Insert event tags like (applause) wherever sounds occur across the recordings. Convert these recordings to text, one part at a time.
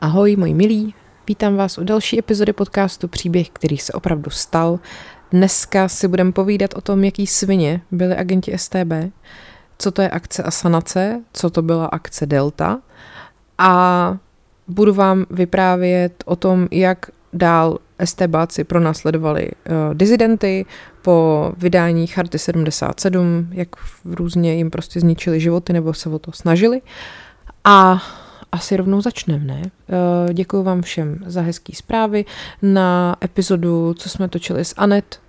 Ahoj, moji milí, vítám vás u další epizody podcastu Příběh, který se opravdu stal. Dneska si budeme povídat o tom, jaký svině byli agenti STB, co to je akce Asanace, co to byla akce Delta a budu vám vyprávět o tom, jak dál STBáci pronásledovali uh, dizidenty po vydání Charty 77, jak různě jim prostě zničili životy nebo se o to snažili. A asi rovnou začneme, ne? Uh, děkuji vám všem za hezký zprávy. Na epizodu, co jsme točili s Anet,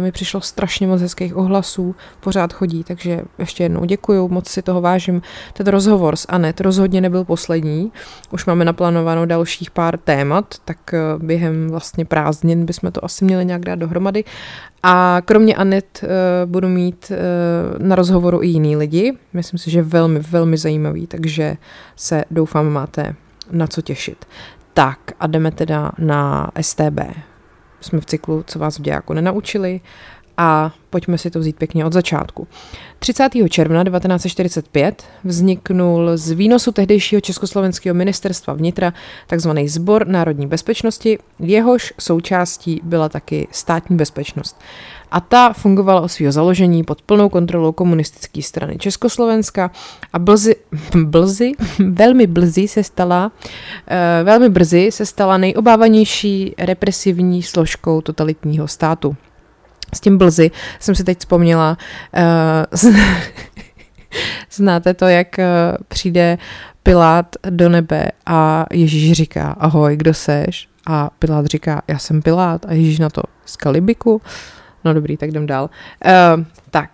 mi přišlo strašně moc hezkých ohlasů, pořád chodí, takže ještě jednou děkuju, moc si toho vážím. Ten rozhovor s Anet rozhodně nebyl poslední, už máme naplánováno dalších pár témat, tak uh, během vlastně prázdnin bychom to asi měli nějak dát dohromady a kromě Anet uh, budu mít na rozhovoru i jiný lidi. Myslím si, že velmi, velmi zajímavý, takže se doufám máte na co těšit. Tak a jdeme teda na STB. Jsme v cyklu, co vás v dějáku nenaučili a pojďme si to vzít pěkně od začátku. 30. června 1945 vzniknul z výnosu tehdejšího československého ministerstva vnitra takzvaný Zbor národní bezpečnosti, jehož součástí byla taky státní bezpečnost. A ta fungovala o svého založení pod plnou kontrolou komunistické strany Československa a blzy, (laughs) blzy, (laughs) velmi brzy se stala, uh, velmi brzy se stala nejobávanější represivní složkou totalitního státu s tím blzy jsem si teď vzpomněla. Uh, (laughs) znáte to, jak uh, přijde Pilát do nebe a Ježíš říká, ahoj, kdo seš? A Pilát říká, já jsem Pilát a Ježíš na to, z Kalibiku? No dobrý, tak jdem dál. Uh, tak.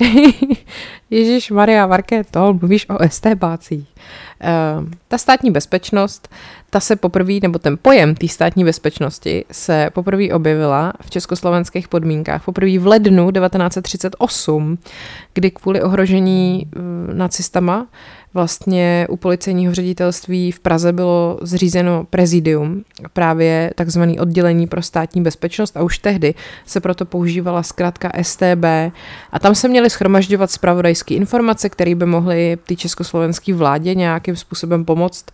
(laughs) Ježíš Maria Markéto, mluvíš o STBácích. Uh, ta státní bezpečnost ta se poprvé, nebo ten pojem té státní bezpečnosti se poprvé objevila v československých podmínkách. Poprvé v lednu 1938, kdy kvůli ohrožení uh, nacistama vlastně u policejního ředitelství v Praze bylo zřízeno prezidium, právě takzvaný oddělení pro státní bezpečnost a už tehdy se proto používala zkrátka STB a tam se měly schromažďovat zpravodajské informace, které by mohly té československé vládě nějakým způsobem pomoct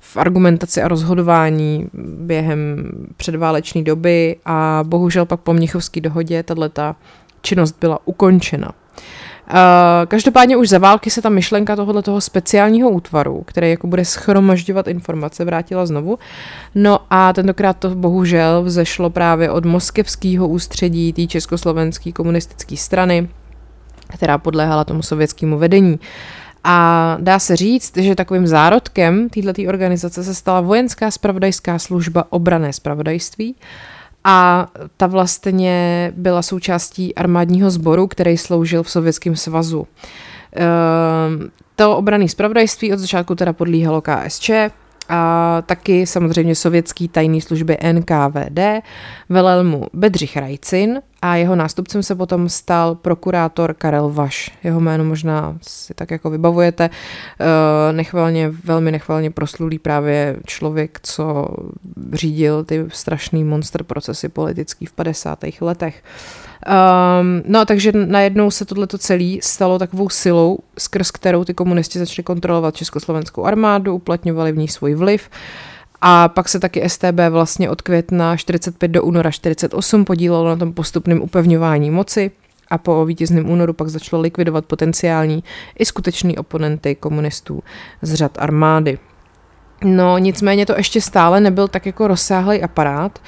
v argumentaci a rozhodování během předválečné doby a bohužel pak po Mnichovské dohodě tato činnost byla ukončena. Uh, každopádně už za války se ta myšlenka tohoto toho speciálního útvaru, který jako bude schromažďovat informace, vrátila znovu. No a tentokrát to bohužel vzešlo právě od moskevského ústředí té československé komunistické strany, která podléhala tomu sovětskému vedení. A dá se říct, že takovým zárodkem této organizace se stala vojenská spravodajská služba obrané spravodajství, a ta vlastně byla součástí armádního sboru, který sloužil v Sovětském svazu. Ehm, to obrané zpravodajství od začátku teda podlíhalo KSČ, a taky samozřejmě sovětský tajný služby NKVD, velel mu Bedřich Rajcin a jeho nástupcem se potom stal prokurátor Karel Vaš. Jeho jméno možná si tak jako vybavujete. Eh, nechvalně, velmi nechvalně proslulý právě člověk, co řídil ty strašný monster procesy politický v 50. letech. Um, no takže najednou se tohleto celé stalo takovou silou, skrz kterou ty komunisti začali kontrolovat československou armádu, uplatňovali v ní svůj vliv. A pak se taky STB vlastně od května 45 do února 48 podílelo na tom postupném upevňování moci a po vítězném únoru pak začalo likvidovat potenciální i skutečný oponenty komunistů z řad armády. No nicméně to ještě stále nebyl tak jako rozsáhlý aparát.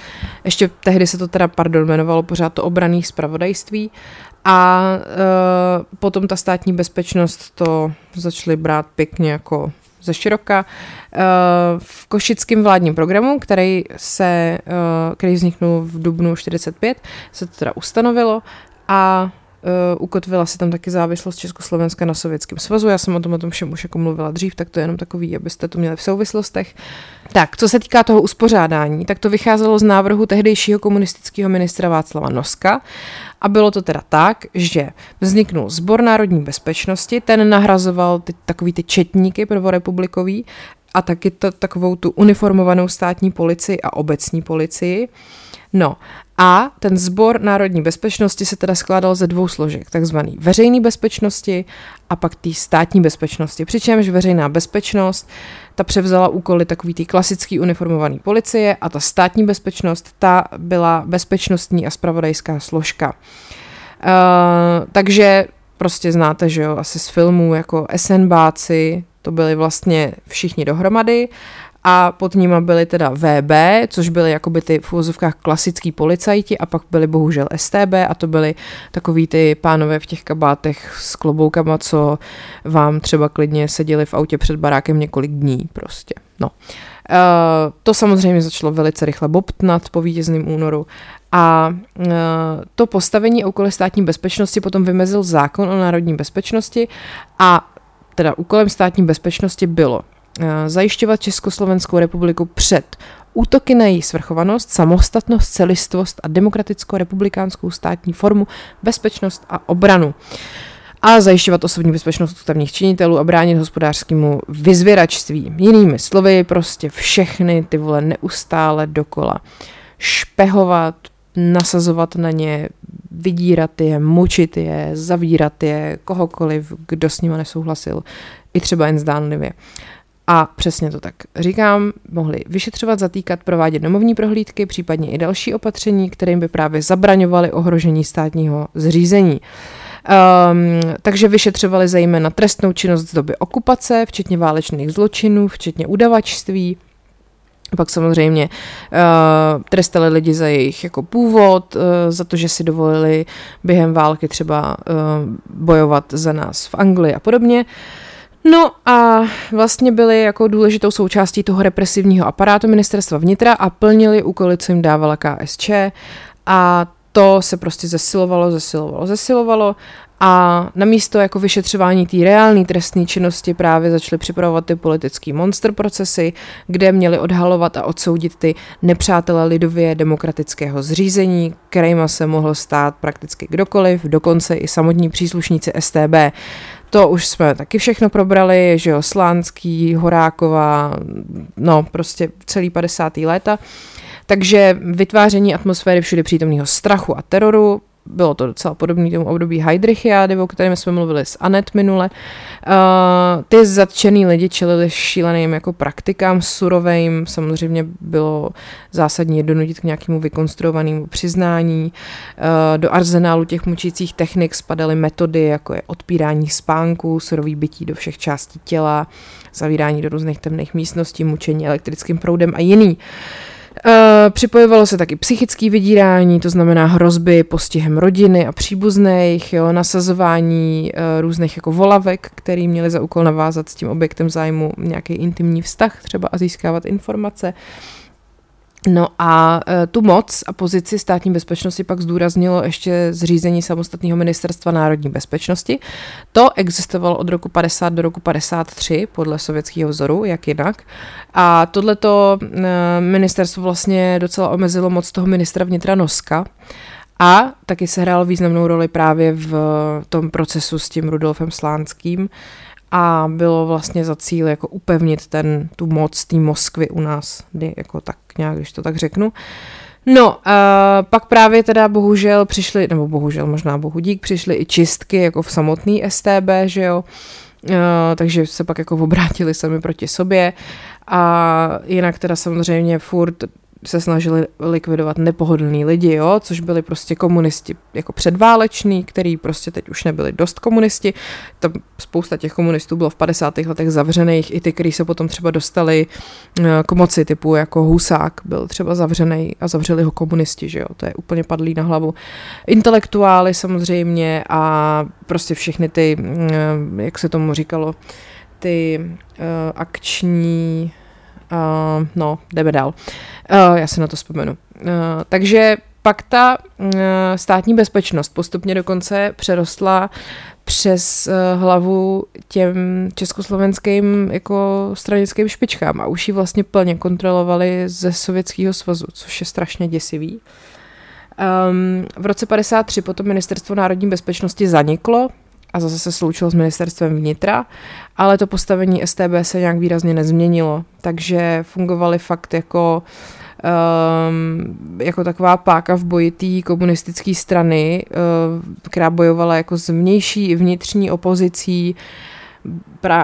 Ještě tehdy se to teda, pardon, jmenovalo pořád to obraný zpravodajství a e, potom ta státní bezpečnost to začaly brát pěkně jako ze široka. E, v košickém vládním programu, který, se, e, který vzniknul v dubnu 45, se to teda ustanovilo a Uh, ukotvila se tam taky závislost Československa na Sovětském svazu. Já jsem o tom o tom všem už jako mluvila dřív, tak to je jenom takový, abyste to měli v souvislostech. Tak, co se týká toho uspořádání, tak to vycházelo z návrhu tehdejšího komunistického ministra Václava Noska a bylo to teda tak, že vzniknul Zbor národní bezpečnosti, ten nahrazoval ty, takový ty četníky prvorepublikový a taky to, takovou tu uniformovanou státní policii a obecní policii. No a ten sbor národní bezpečnosti se teda skládal ze dvou složek, takzvaný veřejný bezpečnosti a pak té státní bezpečnosti. Přičemž veřejná bezpečnost, ta převzala úkoly takový té klasický uniformovaný policie a ta státní bezpečnost, ta byla bezpečnostní a spravodajská složka. Uh, takže prostě znáte, že jo, asi z filmů jako SNBáci, to byli vlastně všichni dohromady a pod nima byly teda VB, což byly jakoby ty v úvozovkách klasický policajti a pak byly bohužel STB a to byly takový ty pánové v těch kabátech s kloboukama, co vám třeba klidně seděli v autě před barákem několik dní prostě. No. Uh, to samozřejmě začalo velice rychle bobtnat po vítězném únoru a uh, to postavení úkoly státní bezpečnosti potom vymezil zákon o národní bezpečnosti a teda úkolem státní bezpečnosti bylo zajišťovat Československou republiku před útoky na její svrchovanost, samostatnost, celistvost a demokratickou republikánskou státní formu, bezpečnost a obranu a zajišťovat osobní bezpečnost ústavních činitelů a bránit hospodářskému vyzvěračství. Jinými slovy, prostě všechny ty vole neustále dokola špehovat, nasazovat na ně, vydírat je, mučit je, zavírat je, kohokoliv, kdo s nima nesouhlasil, i třeba jen zdánlivě. A přesně to tak říkám, mohli vyšetřovat, zatýkat, provádět domovní prohlídky, případně i další opatření, kterým by právě zabraňovali ohrožení státního zřízení. Um, takže vyšetřovali zejména trestnou činnost z doby okupace, včetně válečných zločinů, včetně udavačství, pak samozřejmě uh, trestali lidi za jejich jako původ, uh, za to, že si dovolili během války třeba uh, bojovat za nás v Anglii a podobně. Uh, No a vlastně byli jako důležitou součástí toho represivního aparátu ministerstva vnitra a plnili úkoly, co jim dávala KSČ a to se prostě zesilovalo, zesilovalo, zesilovalo a na místo jako vyšetřování té reálné trestné činnosti právě začaly připravovat ty politické monster procesy, kde měli odhalovat a odsoudit ty nepřátelé lidově demokratického zřízení, kterýma se mohl stát prakticky kdokoliv, dokonce i samotní příslušníci STB. To už jsme taky všechno probrali, že jo, Slánský, Horáková, no prostě celý 50. léta. Takže vytváření atmosféry všude přítomného strachu a teroru, bylo to docela podobné tomu období Heidrichiády, o kterém jsme mluvili s Anet minule. Uh, ty zatčený lidi čelili šíleným jako praktikám surovým, samozřejmě bylo zásadní je donutit k nějakému vykonstruovanému přiznání. Uh, do arzenálu těch mučících technik spadaly metody, jako je odpírání spánku, surový bytí do všech částí těla, zavírání do různých temných místností, mučení elektrickým proudem a jiný. Uh, připojovalo se taky psychické vydírání, to znamená hrozby postihem rodiny a příbuzných, jo, nasazování uh, různých jako volavek, který měli za úkol navázat s tím objektem zájmu nějaký intimní vztah třeba a získávat informace. No a e, tu moc a pozici státní bezpečnosti pak zdůraznilo ještě zřízení samostatného ministerstva národní bezpečnosti. To existovalo od roku 50 do roku 53 podle sovětského vzoru, jak jinak. A tohleto e, ministerstvo vlastně docela omezilo moc toho ministra vnitra Noska. A taky se hrál významnou roli právě v tom procesu s tím Rudolfem Slánským, a bylo vlastně za cíl jako upevnit ten, tu moc té Moskvy u nás, kdy jako tak nějak, když to tak řeknu. No, uh, pak právě teda bohužel přišly, nebo bohužel možná bohu dík, přišly i čistky jako v samotný STB, že jo, uh, takže se pak jako obrátili sami proti sobě a jinak teda samozřejmě furt se snažili likvidovat nepohodlný lidi, jo, což byli prostě komunisti jako předváleční, který prostě teď už nebyli dost komunisti. Tam spousta těch komunistů bylo v 50. letech zavřených, i ty, kteří se potom třeba dostali eh, k moci, typu jako Husák byl třeba zavřený a zavřeli ho komunisti, že jo, to je úplně padlý na hlavu. Intelektuály samozřejmě a prostě všechny ty, eh, jak se tomu říkalo, ty uh, akční Uh, no, jdeme dál. Uh, já se na to vzpomenu. Uh, takže pak ta uh, státní bezpečnost postupně dokonce přerostla přes uh, hlavu těm československým jako stranickým špičkám a už ji vlastně plně kontrolovali ze Sovětského svazu, což je strašně děsivý. Um, v roce 53 potom ministerstvo národní bezpečnosti zaniklo a zase se sloučilo s ministerstvem vnitra, ale to postavení STB se nějak výrazně nezměnilo, takže fungovaly fakt jako um, jako taková páka v boji té komunistické strany, uh, která bojovala jako s vnější i vnitřní opozicí,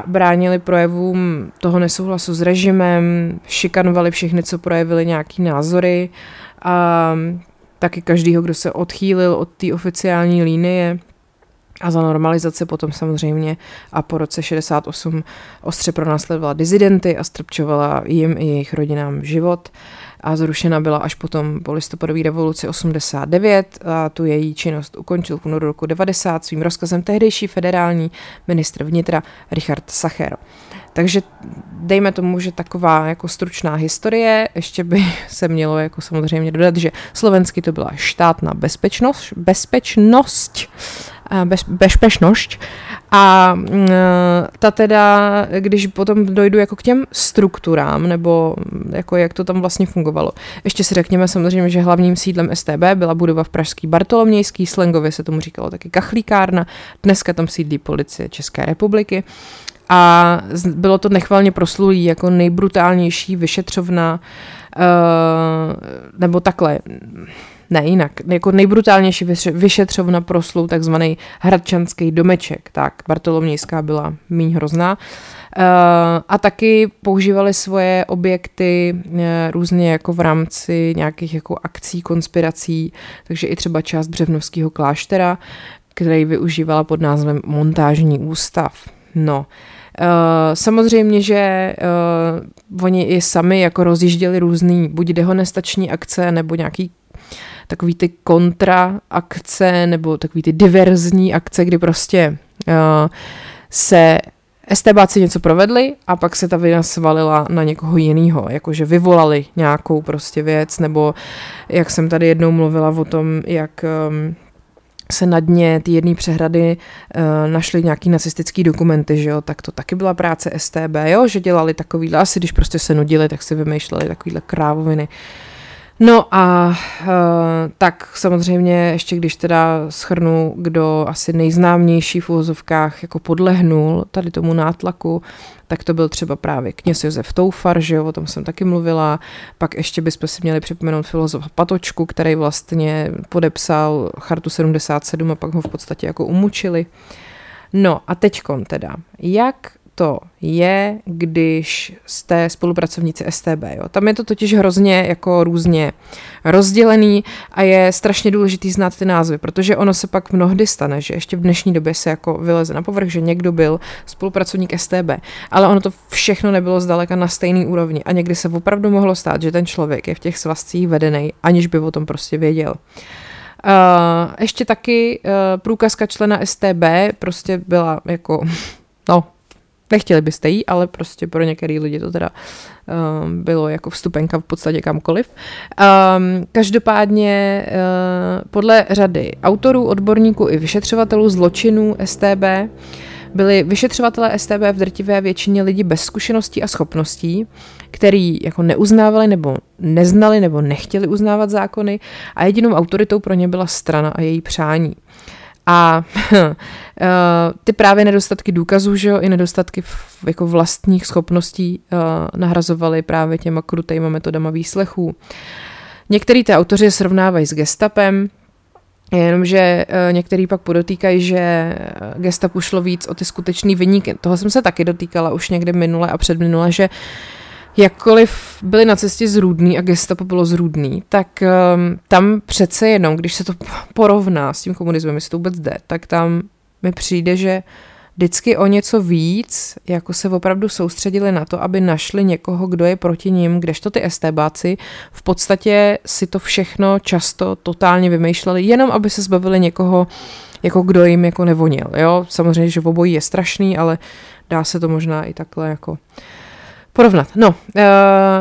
bránili projevům toho nesouhlasu s režimem, šikanovali všechny, co projevili nějaký názory a taky každýho, kdo se odchýlil od té oficiální linie a za normalizace potom samozřejmě a po roce 68 ostře pronásledovala dizidenty a strpčovala jim i jejich rodinám život. A zrušena byla až potom po listopadové revoluci 89 a tu její činnost ukončil v únoru roku 90 svým rozkazem tehdejší federální ministr vnitra Richard Sacher. Takže dejme tomu, že taková jako stručná historie, ještě by se mělo jako samozřejmě dodat, že slovensky to byla štátna bezpečnost, bezpečnost, bez, bezpečnost a mm, ta teda, když potom dojdu jako k těm strukturám, nebo jako jak to tam vlastně fungovalo. Ještě si řekněme samozřejmě, že hlavním sídlem STB byla budova v Pražský Bartolomějský, slangově se tomu říkalo taky kachlíkárna, dneska tam sídlí policie České republiky a bylo to nechvalně proslulý jako nejbrutálnější vyšetřovna, uh, nebo takhle, ne jinak, jako nejbrutálnější vyšetřovna proslul takzvaný hradčanský domeček, tak Bartolomějská byla míň hrozná. Uh, a taky používali svoje objekty uh, různě jako v rámci nějakých jako akcí, konspirací, takže i třeba část Břevnovského kláštera, který využívala pod názvem Montážní ústav. No, Uh, samozřejmě, že uh, oni i sami jako rozjížděli různý buď dehonestační akce nebo nějaký takový ty kontra akce nebo takový ty diverzní akce, kdy prostě uh, se STBáci něco provedli a pak se ta vina svalila na někoho jiného, jakože vyvolali nějakou prostě věc, nebo jak jsem tady jednou mluvila o tom, jak um, se na dně té jedné přehrady uh, našly nějaký nacistický dokumenty, že jo, tak to taky byla práce STB, jo, že dělali takovýhle, asi když prostě se nudili, tak si vymýšleli takovýhle krávoviny. No a uh, tak samozřejmě ještě když teda schrnu, kdo asi nejznámější v uvozovkách jako podlehnul tady tomu nátlaku, tak to byl třeba právě kněz Josef Toufar, že jo, o tom jsem taky mluvila, pak ještě bychom si měli připomenout filozofa Patočku, který vlastně podepsal chartu 77 a pak ho v podstatě jako umučili. No a teďkon teda, jak to je, když jste spolupracovníci STB. Jo. Tam je to totiž hrozně jako různě rozdělený a je strašně důležitý znát ty názvy, protože ono se pak mnohdy stane, že ještě v dnešní době se jako vyleze na povrch, že někdo byl spolupracovník STB, ale ono to všechno nebylo zdaleka na stejný úrovni a někdy se opravdu mohlo stát, že ten člověk je v těch svazcích vedený, aniž by o tom prostě věděl. Uh, ještě taky uh, průkazka člena STB prostě byla jako, (laughs) no, Nechtěli byste jí, ale prostě pro některý lidi to teda um, bylo jako vstupenka v podstatě kamkoliv. Um, každopádně uh, podle řady autorů, odborníků i vyšetřovatelů zločinů STB byli vyšetřovatelé STB v drtivé většině lidí bez zkušeností a schopností, který jako neuznávali nebo neznali nebo nechtěli uznávat zákony a jedinou autoritou pro ně byla strana a její přání. A (laughs) eh, ty právě nedostatky důkazů, že jo, i nedostatky v, jako vlastních schopností uh, nahrazovaly právě těma krutejma metodama výslechů. Některý ty autoři srovnávají s gestapem, Jenomže uh, některý pak podotýkají, že gestapu šlo víc o ty skutečný vyníky. Toho jsem se taky dotýkala už někde minule a předminule, že jakkoliv byli na cestě zrůdný a gestapo bylo zrůdný, tak um, tam přece jenom, když se to porovná s tím komunismem, jestli to vůbec jde, tak tam mi přijde, že vždycky o něco víc, jako se opravdu soustředili na to, aby našli někoho, kdo je proti ním, kdežto ty STBáci v podstatě si to všechno často totálně vymýšleli, jenom aby se zbavili někoho, jako kdo jim jako nevonil. Jo? Samozřejmě, že obojí je strašný, ale dá se to možná i takhle jako porovnat. No, uh,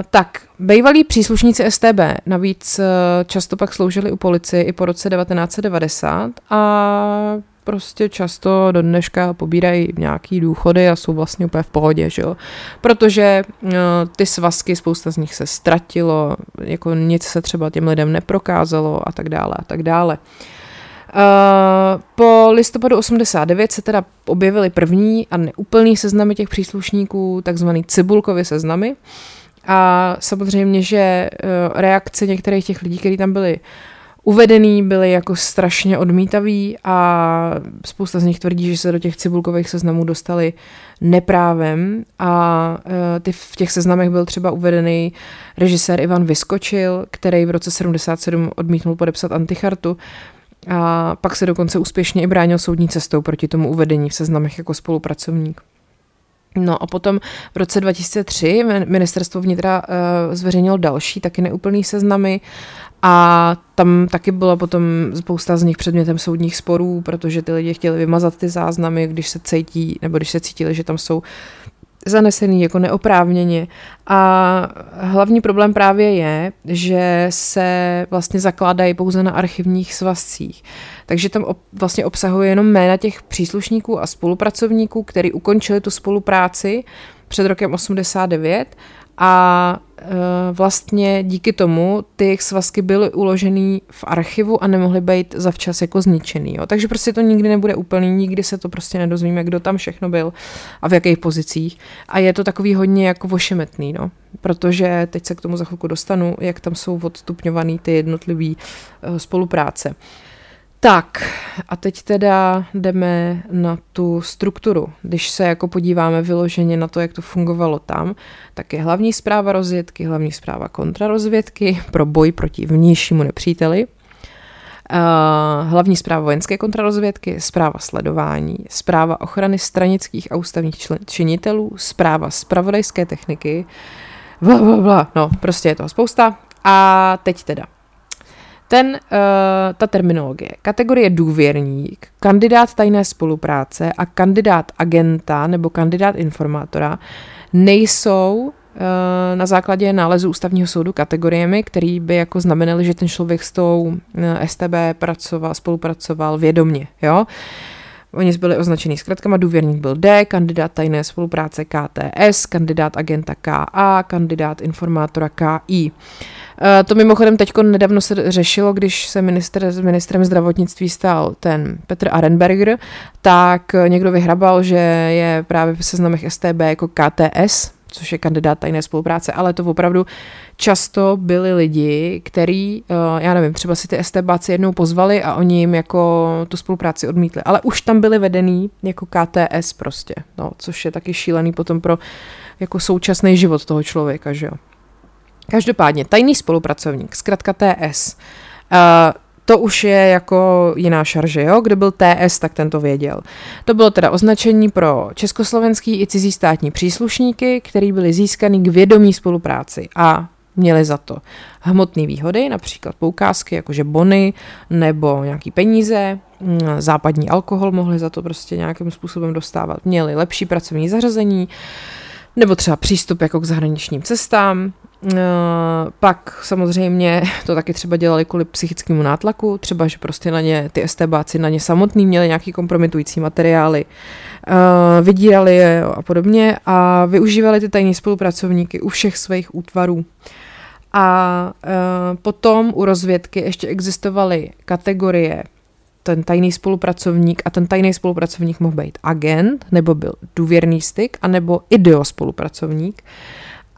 tak, bývalí příslušníci STB navíc uh, často pak sloužili u policie i po roce 1990 a prostě často do dneška pobírají nějaký důchody a jsou vlastně úplně v pohodě, že jo. Protože uh, ty svazky, spousta z nich se ztratilo, jako nic se třeba těm lidem neprokázalo a tak dále a tak dále. Po listopadu 89 se teda objevily první a neúplný seznamy těch příslušníků, takzvaný cibulkovy seznamy. A samozřejmě, že uh, reakce některých těch lidí, kteří tam byli uvedený, byli jako strašně odmítaví a spousta z nich tvrdí, že se do těch cibulkových seznamů dostali neprávem a uh, ty v těch seznamech byl třeba uvedený režisér Ivan Vyskočil, který v roce 77 odmítnul podepsat antichartu a pak se dokonce úspěšně i bránil soudní cestou proti tomu uvedení v seznamech jako spolupracovník. No a potom v roce 2003 ministerstvo vnitra uh, zveřejnilo další, taky neúplný seznamy a tam taky byla potom spousta z nich předmětem soudních sporů, protože ty lidi chtěli vymazat ty záznamy, když se cítí, nebo když se cítili, že tam jsou zanesený jako neoprávněně. A hlavní problém právě je, že se vlastně zakládají pouze na archivních svazcích. Takže tam vlastně obsahuje jenom jména těch příslušníků a spolupracovníků, kteří ukončili tu spolupráci před rokem 89 a e, vlastně díky tomu ty jejich svazky byly uložený v archivu a nemohly být zavčas jako zničený. Jo. Takže prostě to nikdy nebude úplný, nikdy se to prostě nedozvíme, kdo tam všechno byl a v jakých pozicích. A je to takový hodně jako vošemetný, no. protože teď se k tomu za chvilku dostanu, jak tam jsou odstupňovaný ty jednotlivé e, spolupráce. Tak a teď teda jdeme na tu strukturu. Když se jako podíváme vyloženě na to, jak to fungovalo tam, tak je hlavní zpráva rozvědky, hlavní zpráva kontrarozvědky pro boj proti vnějšímu nepříteli, Uh, hlavní zpráva vojenské kontrarozvědky, zpráva sledování, zpráva ochrany stranických a ústavních člen, činitelů, zpráva spravodajské techniky, bla, bla, bla. no prostě je toho spousta. A teď teda ten, uh, ta terminologie. Kategorie důvěrník, kandidát tajné spolupráce a kandidát agenta nebo kandidát informátora nejsou uh, na základě nálezu ústavního soudu kategoriemi, který by jako znamenaly, že ten člověk s tou uh, eh, STB pracoval, spolupracoval vědomně. Jo? Oni byli označený zkratkama, důvěrník byl D, kandidát tajné spolupráce KTS, kandidát agenta KA, kandidát informátora KI. Eh, to mimochodem teď nedávno se řešilo, když se minister, s ministrem zdravotnictví stál ten Petr Arenberger, tak někdo vyhrabal, že je právě v seznamech STB jako KTS, což je kandidát tajné spolupráce, ale to opravdu často byli lidi, který, eh, já nevím, třeba si ty STBáci jednou pozvali a oni jim jako tu spolupráci odmítli, ale už tam byli vedený jako KTS prostě, no, což je taky šílený potom pro jako současný život toho člověka, že jo. Každopádně, tajný spolupracovník, zkrátka TS. Uh, to už je jako jiná šarže, jo? Kdo byl TS, tak ten to věděl. To bylo teda označení pro československý i cizí státní příslušníky, který byli získaný k vědomí spolupráci a měli za to hmotné výhody, například poukázky, jakože bony nebo nějaký peníze, mm, západní alkohol mohli za to prostě nějakým způsobem dostávat, měli lepší pracovní zařazení, nebo třeba přístup jako k zahraničním cestám, pak samozřejmě (laughs) to taky třeba dělali kvůli psychickému nátlaku, třeba, že prostě na ně, ty STBáci na ně samotný měli nějaký kompromitující materiály, uh, vydírali je a podobně a využívali ty tajní spolupracovníky u všech svých útvarů. A uh, potom u rozvědky ještě existovaly kategorie ten tajný spolupracovník a ten tajný spolupracovník mohl být agent, nebo byl důvěrný styk, anebo ideospolupracovník.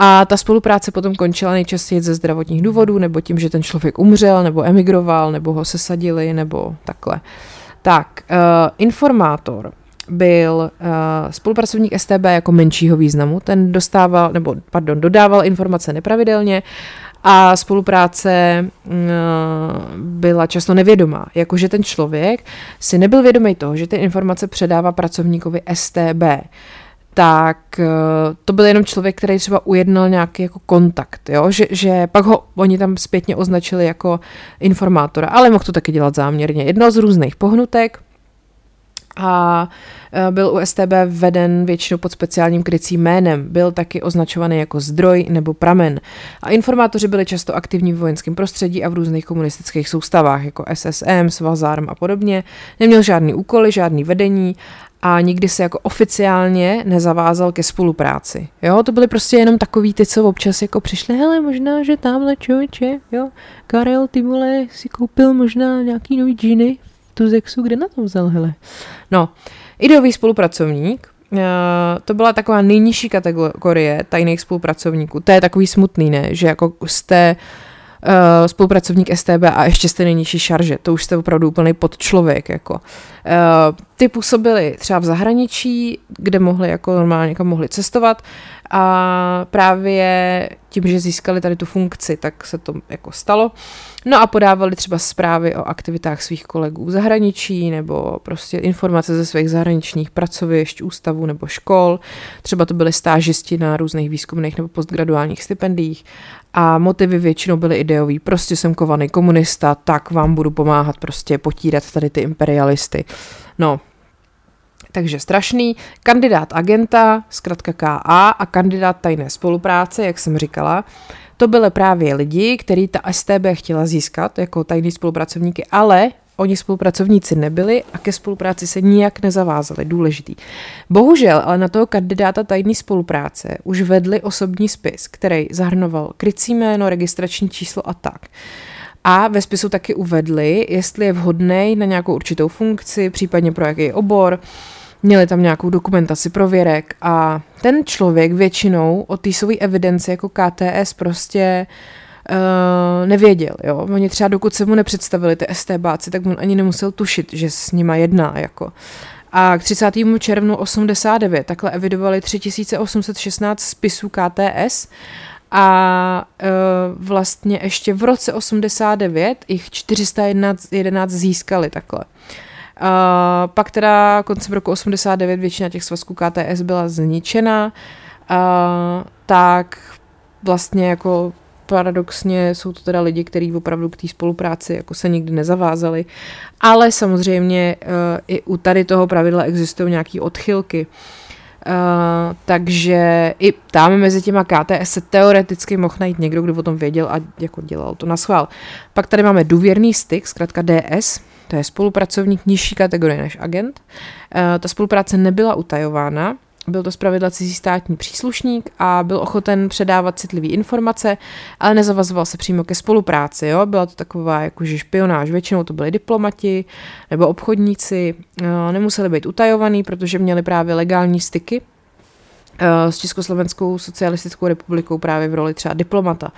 A ta spolupráce potom končila nejčastěji ze zdravotních důvodů, nebo tím, že ten člověk umřel, nebo emigroval, nebo ho sesadili, nebo takhle. Tak, uh, informátor byl uh, spolupracovník STB jako menšího významu, ten dostával, nebo pardon, dodával informace nepravidelně a spolupráce uh, byla často nevědomá. Jakože ten člověk si nebyl vědomý toho, že ty informace předává pracovníkovi STB tak uh, to byl jenom člověk, který třeba ujednal nějaký jako kontakt, jo? Že, že pak ho oni tam zpětně označili jako informátora, ale mohl to taky dělat záměrně. Jedno z různých pohnutek, a e, byl u STB veden většinou pod speciálním krycím jménem. Byl taky označovaný jako zdroj nebo pramen. A informátoři byli často aktivní v vojenském prostředí a v různých komunistických soustavách, jako SSM, Svazarm a podobně. Neměl žádný úkoly, žádný vedení a nikdy se jako oficiálně nezavázal ke spolupráci. Jo, to byly prostě jenom takový ty, co občas jako přišli, hele, možná, že tamhle člověče, jo, Karel, ty vole, si koupil možná nějaký nový džiny Tuzexu, kde na to vzal, hele? No, ideový spolupracovník, uh, to byla taková nejnižší kategorie tajných spolupracovníků. To je takový smutný, ne? Že jako jste uh, spolupracovník STB a ještě jste nejnižší šarže. To už jste opravdu úplný podčlověk. Jako. Uh, ty působili třeba v zahraničí, kde mohli jako normálně kam mohli cestovat a právě tím, že získali tady tu funkci, tak se to jako stalo. No a podávali třeba zprávy o aktivitách svých kolegů v zahraničí nebo prostě informace ze svých zahraničních pracovišť, ústavů nebo škol. Třeba to byly stážisti na různých výzkumných nebo postgraduálních stipendiích a motivy většinou byly ideový. Prostě jsem kovaný komunista, tak vám budu pomáhat prostě potírat tady ty imperialisty. No, takže strašný. Kandidát agenta, zkrátka KA a kandidát tajné spolupráce, jak jsem říkala, to byly právě lidi, který ta STB chtěla získat jako tajný spolupracovníky, ale oni spolupracovníci nebyli a ke spolupráci se nijak nezavázali. Důležitý. Bohužel, ale na toho kandidáta tajné spolupráce už vedli osobní spis, který zahrnoval krycí jméno, registrační číslo a tak. A ve spisu taky uvedli, jestli je vhodný na nějakou určitou funkci, případně pro jaký obor, měli tam nějakou dokumentaci prověrek a ten člověk většinou o té své evidenci jako KTS prostě uh, nevěděl, jo. Oni třeba dokud se mu nepředstavili ty STBáci, tak on ani nemusel tušit, že s nima jedná, jako. A k 30. červnu 89 takhle evidovali 3816 spisů KTS a uh, vlastně ještě v roce 89 jich 411 získali takhle. Uh, pak teda koncem roku 89 většina těch svazků KTS byla zničena, uh, tak vlastně jako paradoxně jsou to teda lidi, kteří opravdu k té spolupráci jako se nikdy nezavázali, ale samozřejmě uh, i u tady toho pravidla existují nějaké odchylky. Uh, takže i tam mezi těma KTS se teoreticky mohl najít někdo, kdo o tom věděl a jako dělal to na schvál. Pak tady máme důvěrný styk, zkrátka DS, to je spolupracovník nižší kategorie než agent. Uh, ta spolupráce nebyla utajována, byl to zpravidla cizí státní příslušník a byl ochoten předávat citlivé informace, ale nezavazoval se přímo ke spolupráci. Jo? Byla to taková jakože špionáž. Většinou to byli diplomati nebo obchodníci. Nemuseli být utajovaný, protože měli právě legální styky s Československou socialistickou republikou právě v roli třeba diplomata.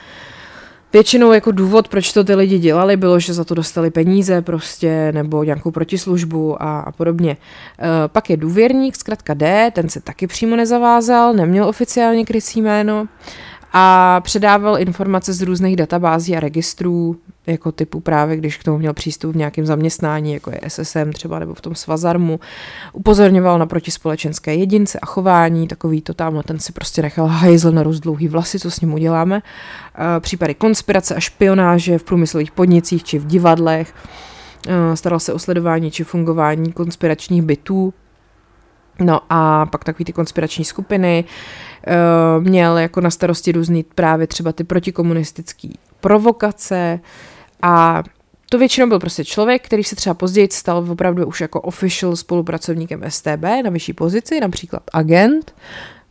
Většinou jako důvod, proč to ty lidi dělali, bylo, že za to dostali peníze prostě, nebo nějakou protislužbu a, a podobně. E, pak je důvěrník, zkrátka D, ten se taky přímo nezavázal, neměl oficiálně krycí jméno a předával informace z různých databází a registrů, jako typu právě, když k tomu měl přístup v nějakém zaměstnání, jako je SSM třeba, nebo v tom Svazarmu, upozorňoval na protispolečenské jedince a chování, takový to tam, ten si prostě nechal hajzl na dlouhý vlasy, co s ním uděláme. Případy konspirace a špionáže v průmyslových podnicích či v divadlech, staral se o sledování či fungování konspiračních bytů, No a pak takový ty konspirační skupiny, měl jako na starosti různý právě třeba ty protikomunistické provokace a to většinou byl prostě člověk, který se třeba později stal opravdu už jako official spolupracovníkem STB na vyšší pozici, například agent,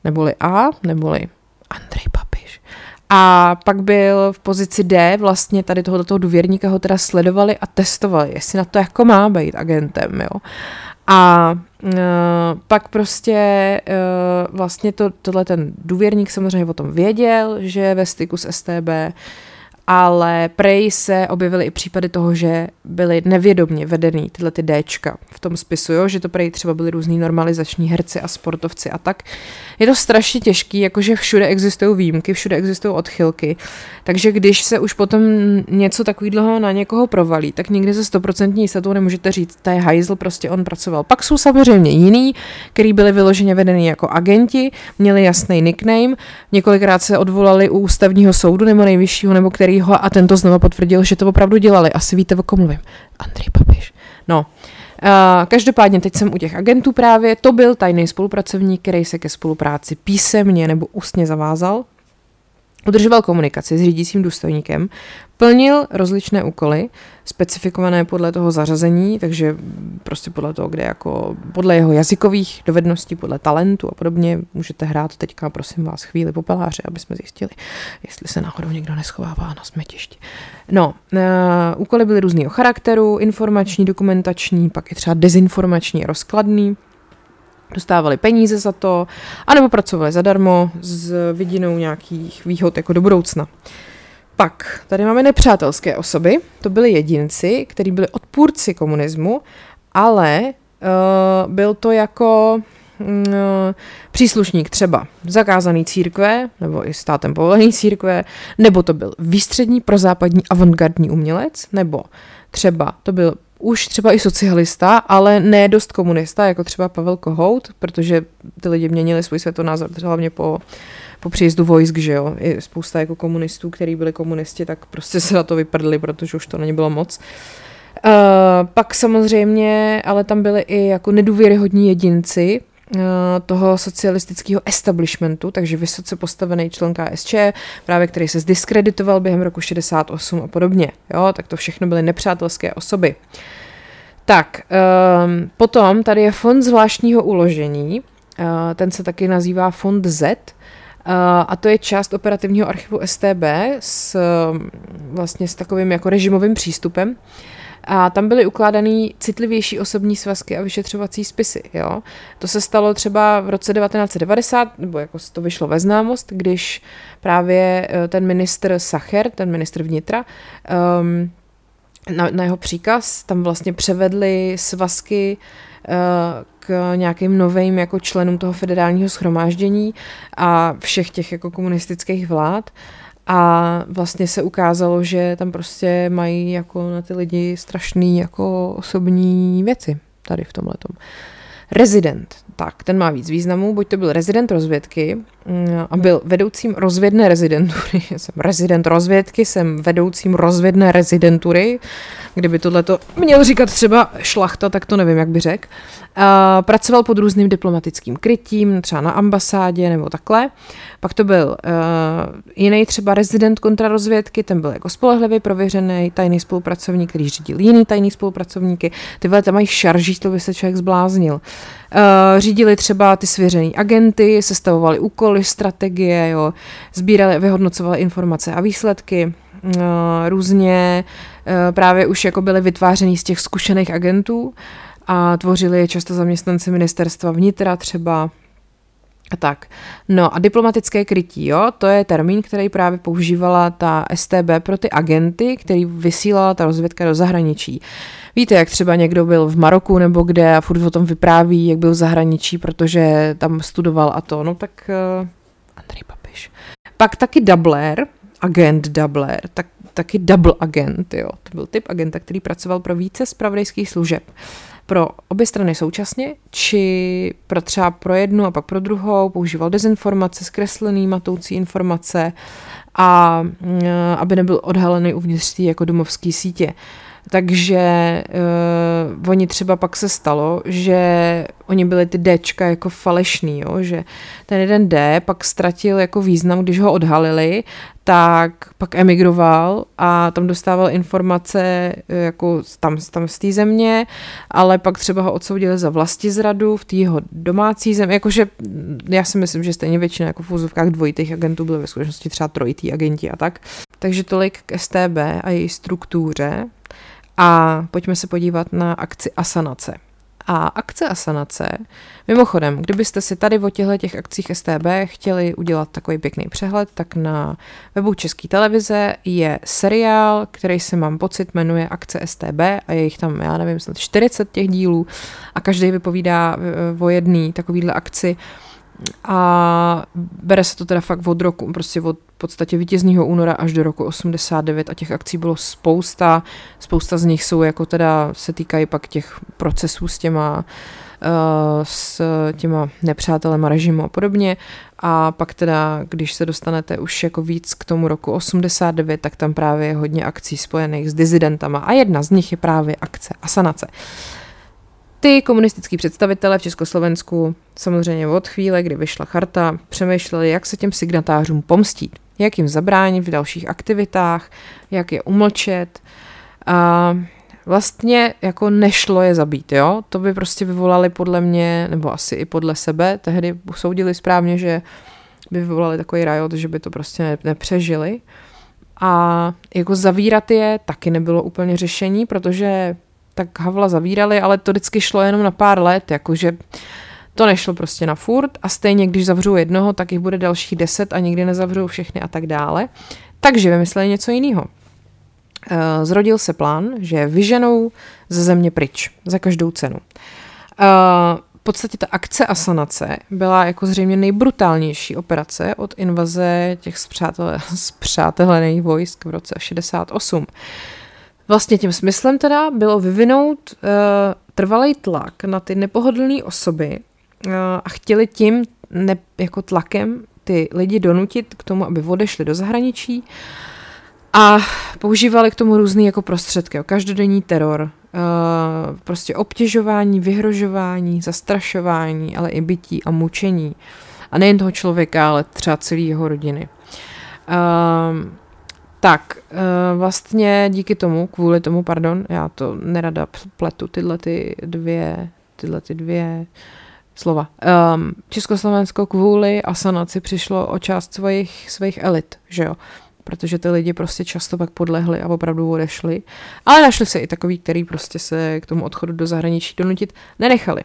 neboli A, neboli Andrej Papiš. A pak byl v pozici D, vlastně tady tohoto důvěrníka ho teda sledovali a testovali, jestli na to jako má být agentem, jo. A uh, pak prostě uh, vlastně to, tohle ten důvěrník samozřejmě o tom věděl, že je ve styku s STB, ale prej se objevily i případy toho, že byly nevědomně vedený tyhle ty Dčka v tom spisu, jo? že to prej třeba byly různý normalizační herci a sportovci a tak. Je to strašně těžký, jakože všude existují výjimky, všude existují odchylky, takže když se už potom něco takového na někoho provalí, tak nikdy se stoprocentní jistotou nemůžete říct, to je hajzl, prostě on pracoval. Pak jsou samozřejmě jiný, který byli vyloženě vedený jako agenti, měli jasný nickname, několikrát se odvolali u ústavního soudu nebo nejvyššího, nebo který ho a tento znova potvrdil, že to opravdu dělali. Asi víte, o kom mluvím. Andrej Papiš. No, Uh, každopádně teď jsem u těch agentů právě, to byl tajný spolupracovník, který se ke spolupráci písemně nebo ústně zavázal, udržoval komunikaci s řídícím důstojníkem, plnil rozličné úkoly, specifikované podle toho zařazení, takže prostě podle toho, kde jako, podle jeho jazykových dovedností, podle talentu a podobně, můžete hrát teďka, prosím vás, chvíli popeláře, aby jsme zjistili, jestli se náhodou někdo neschovává na smetišti. No, uh, úkoly byly různého charakteru, informační, dokumentační, pak i třeba dezinformační rozkladný, dostávali peníze za to, anebo pracovali zadarmo s vidinou nějakých výhod jako do budoucna. Pak tady máme nepřátelské osoby, to byli jedinci, kteří byli odpůrci komunismu, ale uh, byl to jako uh, příslušník třeba zakázaný církve, nebo i státem povolený (laughs) církve, nebo to byl výstřední prozápadní avantgardní umělec, nebo třeba to byl už třeba i socialista, ale ne dost komunista, jako třeba Pavel Kohout, protože ty lidi měnili svůj světonázor hlavně po, po příjezdu vojsk, že jo. I spousta jako komunistů, kteří byli komunisti, tak prostě se na to vyprdli, protože už to není bylo moc. Uh, pak samozřejmě, ale tam byly i jako nedůvěryhodní jedinci, uh, toho socialistického establishmentu, takže vysoce postavený člen KSČ, právě který se zdiskreditoval během roku 68 a podobně. Jo, tak to všechno byly nepřátelské osoby. Tak, um, potom tady je fond zvláštního uložení, uh, ten se taky nazývá fond Z, a to je část operativního archivu STB s vlastně s takovým jako režimovým přístupem. A tam byly ukládané citlivější osobní svazky a vyšetřovací spisy. Jo? To se stalo třeba v roce 1990, nebo jako to vyšlo ve známost, když právě eh, ten ministr Sacher, ten ministr vnitra, um, na, na jeho příkaz tam vlastně převedli svazky uh, k nějakým novým jako členům toho federálního schromáždění a všech těch jako komunistických vlád. A vlastně se ukázalo, že tam prostě mají jako na ty lidi strašný jako osobní věci tady v tomhletom. Rezident, tak ten má víc významů, buď to byl rezident rozvědky mm, a byl vedoucím rozvědné rezidentury, (laughs) jsem rezident rozvědky, jsem vedoucím rozvědné rezidentury, kdyby tohle to měl říkat třeba šlachta, tak to nevím, jak by řekl. Pracoval pod různým diplomatickým krytím, třeba na ambasádě nebo takhle. Pak to byl uh, jiný třeba rezident kontrarozvědky, ten byl jako spolehlivý, prověřený tajný spolupracovník, který řídil jiný tajný spolupracovníky. Ty vole, tam mají šarží, to by se člověk zbláznil. Uh, řídili třeba ty svěřený agenty, sestavovali úkoly, strategie, jo, sbírali, vyhodnocovali informace a výsledky. Uh, různě uh, právě už jako byly vytvářený z těch zkušených agentů a tvořili je často zaměstnanci ministerstva vnitra třeba a tak. No a diplomatické krytí, jo, to je termín, který právě používala ta STB pro ty agenty, který vysílala ta rozvědka do zahraničí. Víte, jak třeba někdo byl v Maroku nebo kde a furt o tom vypráví, jak byl v zahraničí, protože tam studoval a to, no tak uh, Andrej Papiš. Pak taky Doubler, agent Doubler, tak, taky double agent, jo. To byl typ agenta, který pracoval pro více spravodajských služeb. Uh, pro obě strany současně, či pro třeba pro jednu a pak pro druhou, používal dezinformace, zkreslený, matoucí informace a mm, aby nebyl odhalený uvnitř jako domovské sítě. Takže uh, oni třeba pak se stalo, že oni byli ty Dčka jako falešný, jo? že ten jeden D pak ztratil jako význam, když ho odhalili, tak pak emigroval a tam dostával informace eh, jako tam, tam z té země, ale pak třeba ho odsoudili za vlasti zradu v té jeho domácí zemi, jakože mm, já si myslím, že stejně většina jako v úzovkách dvojitých agentů byly ve skutečnosti třeba trojitý agenti a tak. Takže tolik k STB a její struktuře. A pojďme se podívat na akci Asanace. A akce Asanace, mimochodem, kdybyste si tady o těchto těch akcích STB chtěli udělat takový pěkný přehled, tak na webu České televize je seriál, který se mám pocit jmenuje Akce STB a je jich tam, já nevím, snad 40 těch dílů a každý vypovídá o jedné takovýhle akci a bere se to teda fakt od roku, prostě od podstatě vítězního února až do roku 89 a těch akcí bylo spousta. Spousta z nich jsou jako teda, se týkají pak těch procesů s těma uh, s těma nepřátelema režimu a podobně. A pak teda, když se dostanete už jako víc k tomu roku 89, tak tam právě je hodně akcí spojených s dizidentama a jedna z nich je právě akce Asanace. Uh, ty komunistický představitele v Československu samozřejmě od chvíle, kdy vyšla charta, přemýšleli, jak se těm signatářům pomstít, jak jim zabránit v dalších aktivitách, jak je umlčet. A vlastně jako nešlo je zabít, jo? To by prostě vyvolali podle mě, nebo asi i podle sebe, tehdy usoudili správně, že by vyvolali takový rajot, že by to prostě nepřežili. A jako zavírat je taky nebylo úplně řešení, protože tak Havla zavírali, ale to vždycky šlo jenom na pár let, jakože to nešlo prostě na furt a stejně, když zavřou jednoho, tak jich bude dalších deset a nikdy nezavřou všechny a tak dále. Takže vymysleli něco jiného. Eh, zrodil se plán, že vyženou ze země pryč za každou cenu. Eh, v podstatě ta akce Asanace byla jako zřejmě nejbrutálnější operace od invaze těch (laughs) zpřátelených vojsk v roce 68. Vlastně tím smyslem teda bylo vyvinout uh, trvalý tlak na ty nepohodlné osoby uh, a chtěli tím ne, jako tlakem ty lidi donutit k tomu, aby odešli do zahraničí a používali k tomu různý jako prostředky, jo, každodenní teror, uh, prostě obtěžování, vyhrožování, zastrašování, ale i bytí a mučení. A nejen toho člověka, ale třeba celé jeho rodiny. Uh, tak, uh, vlastně díky tomu, kvůli tomu, pardon, já to nerada pletu, tyhle ty dvě, tyhle ty dvě slova. Um, Československo kvůli asanaci přišlo o část svých, svých elit, že jo protože ty lidi prostě často pak podlehli a opravdu odešli. Ale našli se i takový, který prostě se k tomu odchodu do zahraničí donutit nenechali.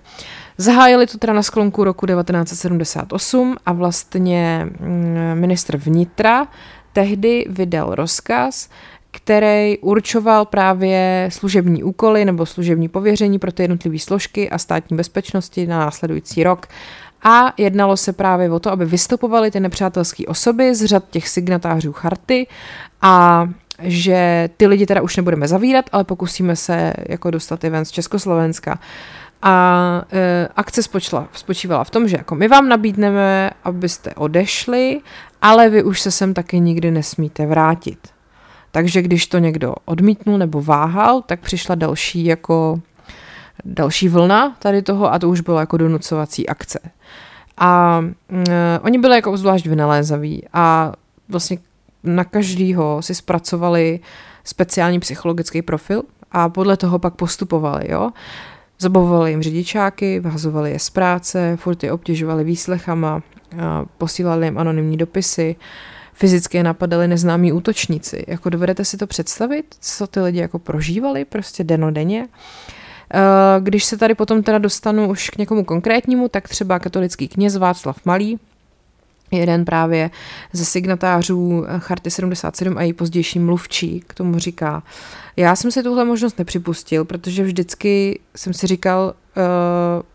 Zahájili to teda na sklonku roku 1978 a vlastně mm, ministr vnitra tehdy vydal rozkaz, který určoval právě služební úkoly nebo služební pověření pro ty jednotlivé složky a státní bezpečnosti na následující rok. A jednalo se právě o to, aby vystupovaly ty nepřátelské osoby z řad těch signatářů charty a že ty lidi teda už nebudeme zavírat, ale pokusíme se jako dostat i ven z Československa. A e, akce spočla, spočívala v tom, že jako my vám nabídneme, abyste odešli, ale vy už se sem taky nikdy nesmíte vrátit. Takže když to někdo odmítnul nebo váhal, tak přišla další jako další vlna tady toho a to už bylo jako donucovací akce. A uh, oni byli jako zvlášť vynalézaví a vlastně na každýho si zpracovali speciální psychologický profil a podle toho pak postupovali, jo. Zabavovali jim řidičáky, vyhazovali je z práce, furt je obtěžovali výslechama, posílali jim anonymní dopisy, fyzicky je napadali neznámí útočníci. Jako dovedete si to představit, co ty lidi jako prožívali prostě denodenně? denně? Eh, když se tady potom teda dostanu už k někomu konkrétnímu, tak třeba katolický kněz Václav Malý, jeden právě ze signatářů Charty 77 a její pozdější mluvčí k tomu říká, já jsem si tuhle možnost nepřipustil, protože vždycky jsem si říkal,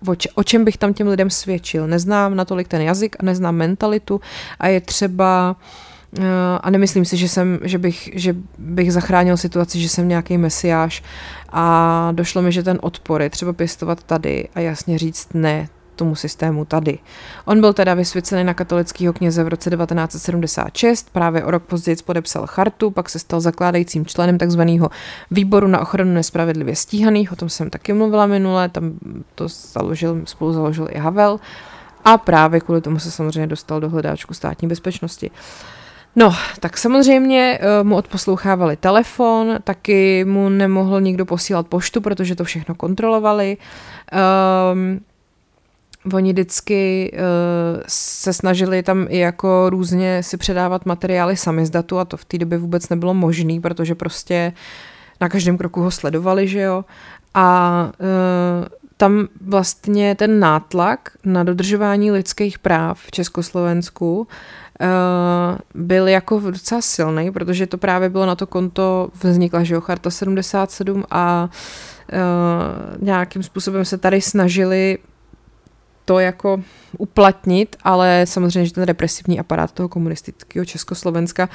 uh, o, če, o čem bych tam těm lidem svědčil. Neznám natolik ten jazyk a neznám mentalitu a je třeba uh, a nemyslím si, že, jsem, že, bych, že bych zachránil situaci, že jsem nějaký mesiáš a došlo mi, že ten odpor je třeba pěstovat tady a jasně říct ne tomu systému tady. On byl teda vysvěcený na katolického kněze v roce 1976, právě o rok později podepsal chartu, pak se stal zakládajícím členem takzvaného výboru na ochranu nespravedlivě stíhaných, o tom jsem taky mluvila minule, tam to založil, spolu založil i Havel a právě kvůli tomu se samozřejmě dostal do hledáčku státní bezpečnosti. No, tak samozřejmě uh, mu odposlouchávali telefon, taky mu nemohl nikdo posílat poštu, protože to všechno kontrolovali. Um, Oni vždycky uh, se snažili tam i jako různě si předávat materiály sami z datu a to v té době vůbec nebylo možné, protože prostě na každém kroku ho sledovali, že jo. A uh, tam vlastně ten nátlak na dodržování lidských práv v Československu Uh, byl jako docela silný, protože to právě bylo na to konto, vznikla, že jo, Charta 77 a uh, nějakým způsobem se tady snažili to jako uplatnit, ale samozřejmě, že ten represivní aparát toho komunistického Československa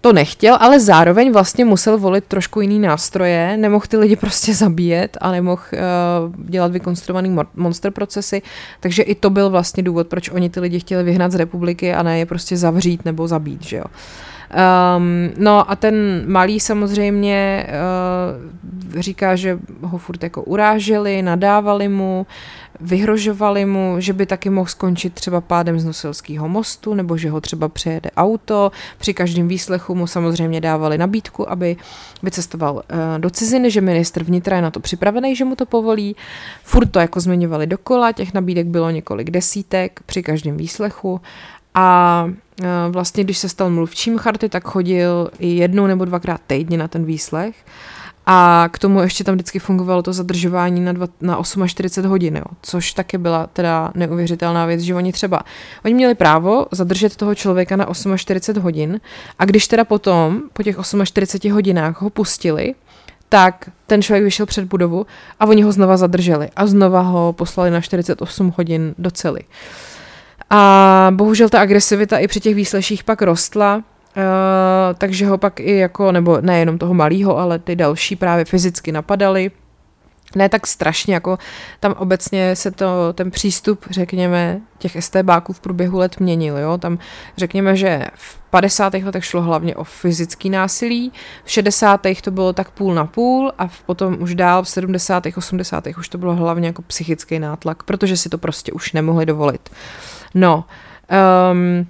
to nechtěl, ale zároveň vlastně musel volit trošku jiný nástroje, nemohl ty lidi prostě zabíjet a nemohl uh, dělat vykonstruovaný monster procesy, takže i to byl vlastně důvod, proč oni ty lidi chtěli vyhnat z republiky a ne je prostě zavřít nebo zabít, že jo. Um, no a ten malý samozřejmě uh, říká, že ho furt jako uráželi, nadávali mu, vyhrožovali mu, že by taky mohl skončit třeba pádem z Nusilského mostu, nebo že ho třeba přejede auto. Při každém výslechu mu samozřejmě dávali nabídku, aby vycestoval uh, do ciziny, že ministr vnitra je na to připravený, že mu to povolí. Furt to jako zmiňovali dokola, těch nabídek bylo několik desítek při každém výslechu. A uh, vlastně, když se stal mluvčím charty, tak chodil i jednou nebo dvakrát týdně na ten výslech. A k tomu ještě tam vždycky fungovalo to zadržování na, dva, na 48 hodin, jo, což taky byla teda neuvěřitelná věc, že oni třeba, oni měli právo zadržet toho člověka na 48 hodin a když teda potom, po těch 48 hodinách ho pustili, tak ten člověk vyšel před budovu a oni ho znova zadrželi a znova ho poslali na 48 hodin do cely. A bohužel ta agresivita i při těch výsleších pak rostla, Uh, takže ho pak i jako, nebo nejenom toho malého, ale ty další právě fyzicky napadali. Ne tak strašně, jako tam obecně se to, ten přístup, řekněme, těch STBáků v průběhu let měnil, jo. Tam řekněme, že v 50. letech šlo hlavně o fyzický násilí, v 60. to bylo tak půl na půl a potom už dál v 70. 80. už to bylo hlavně jako psychický nátlak, protože si to prostě už nemohli dovolit. No, um,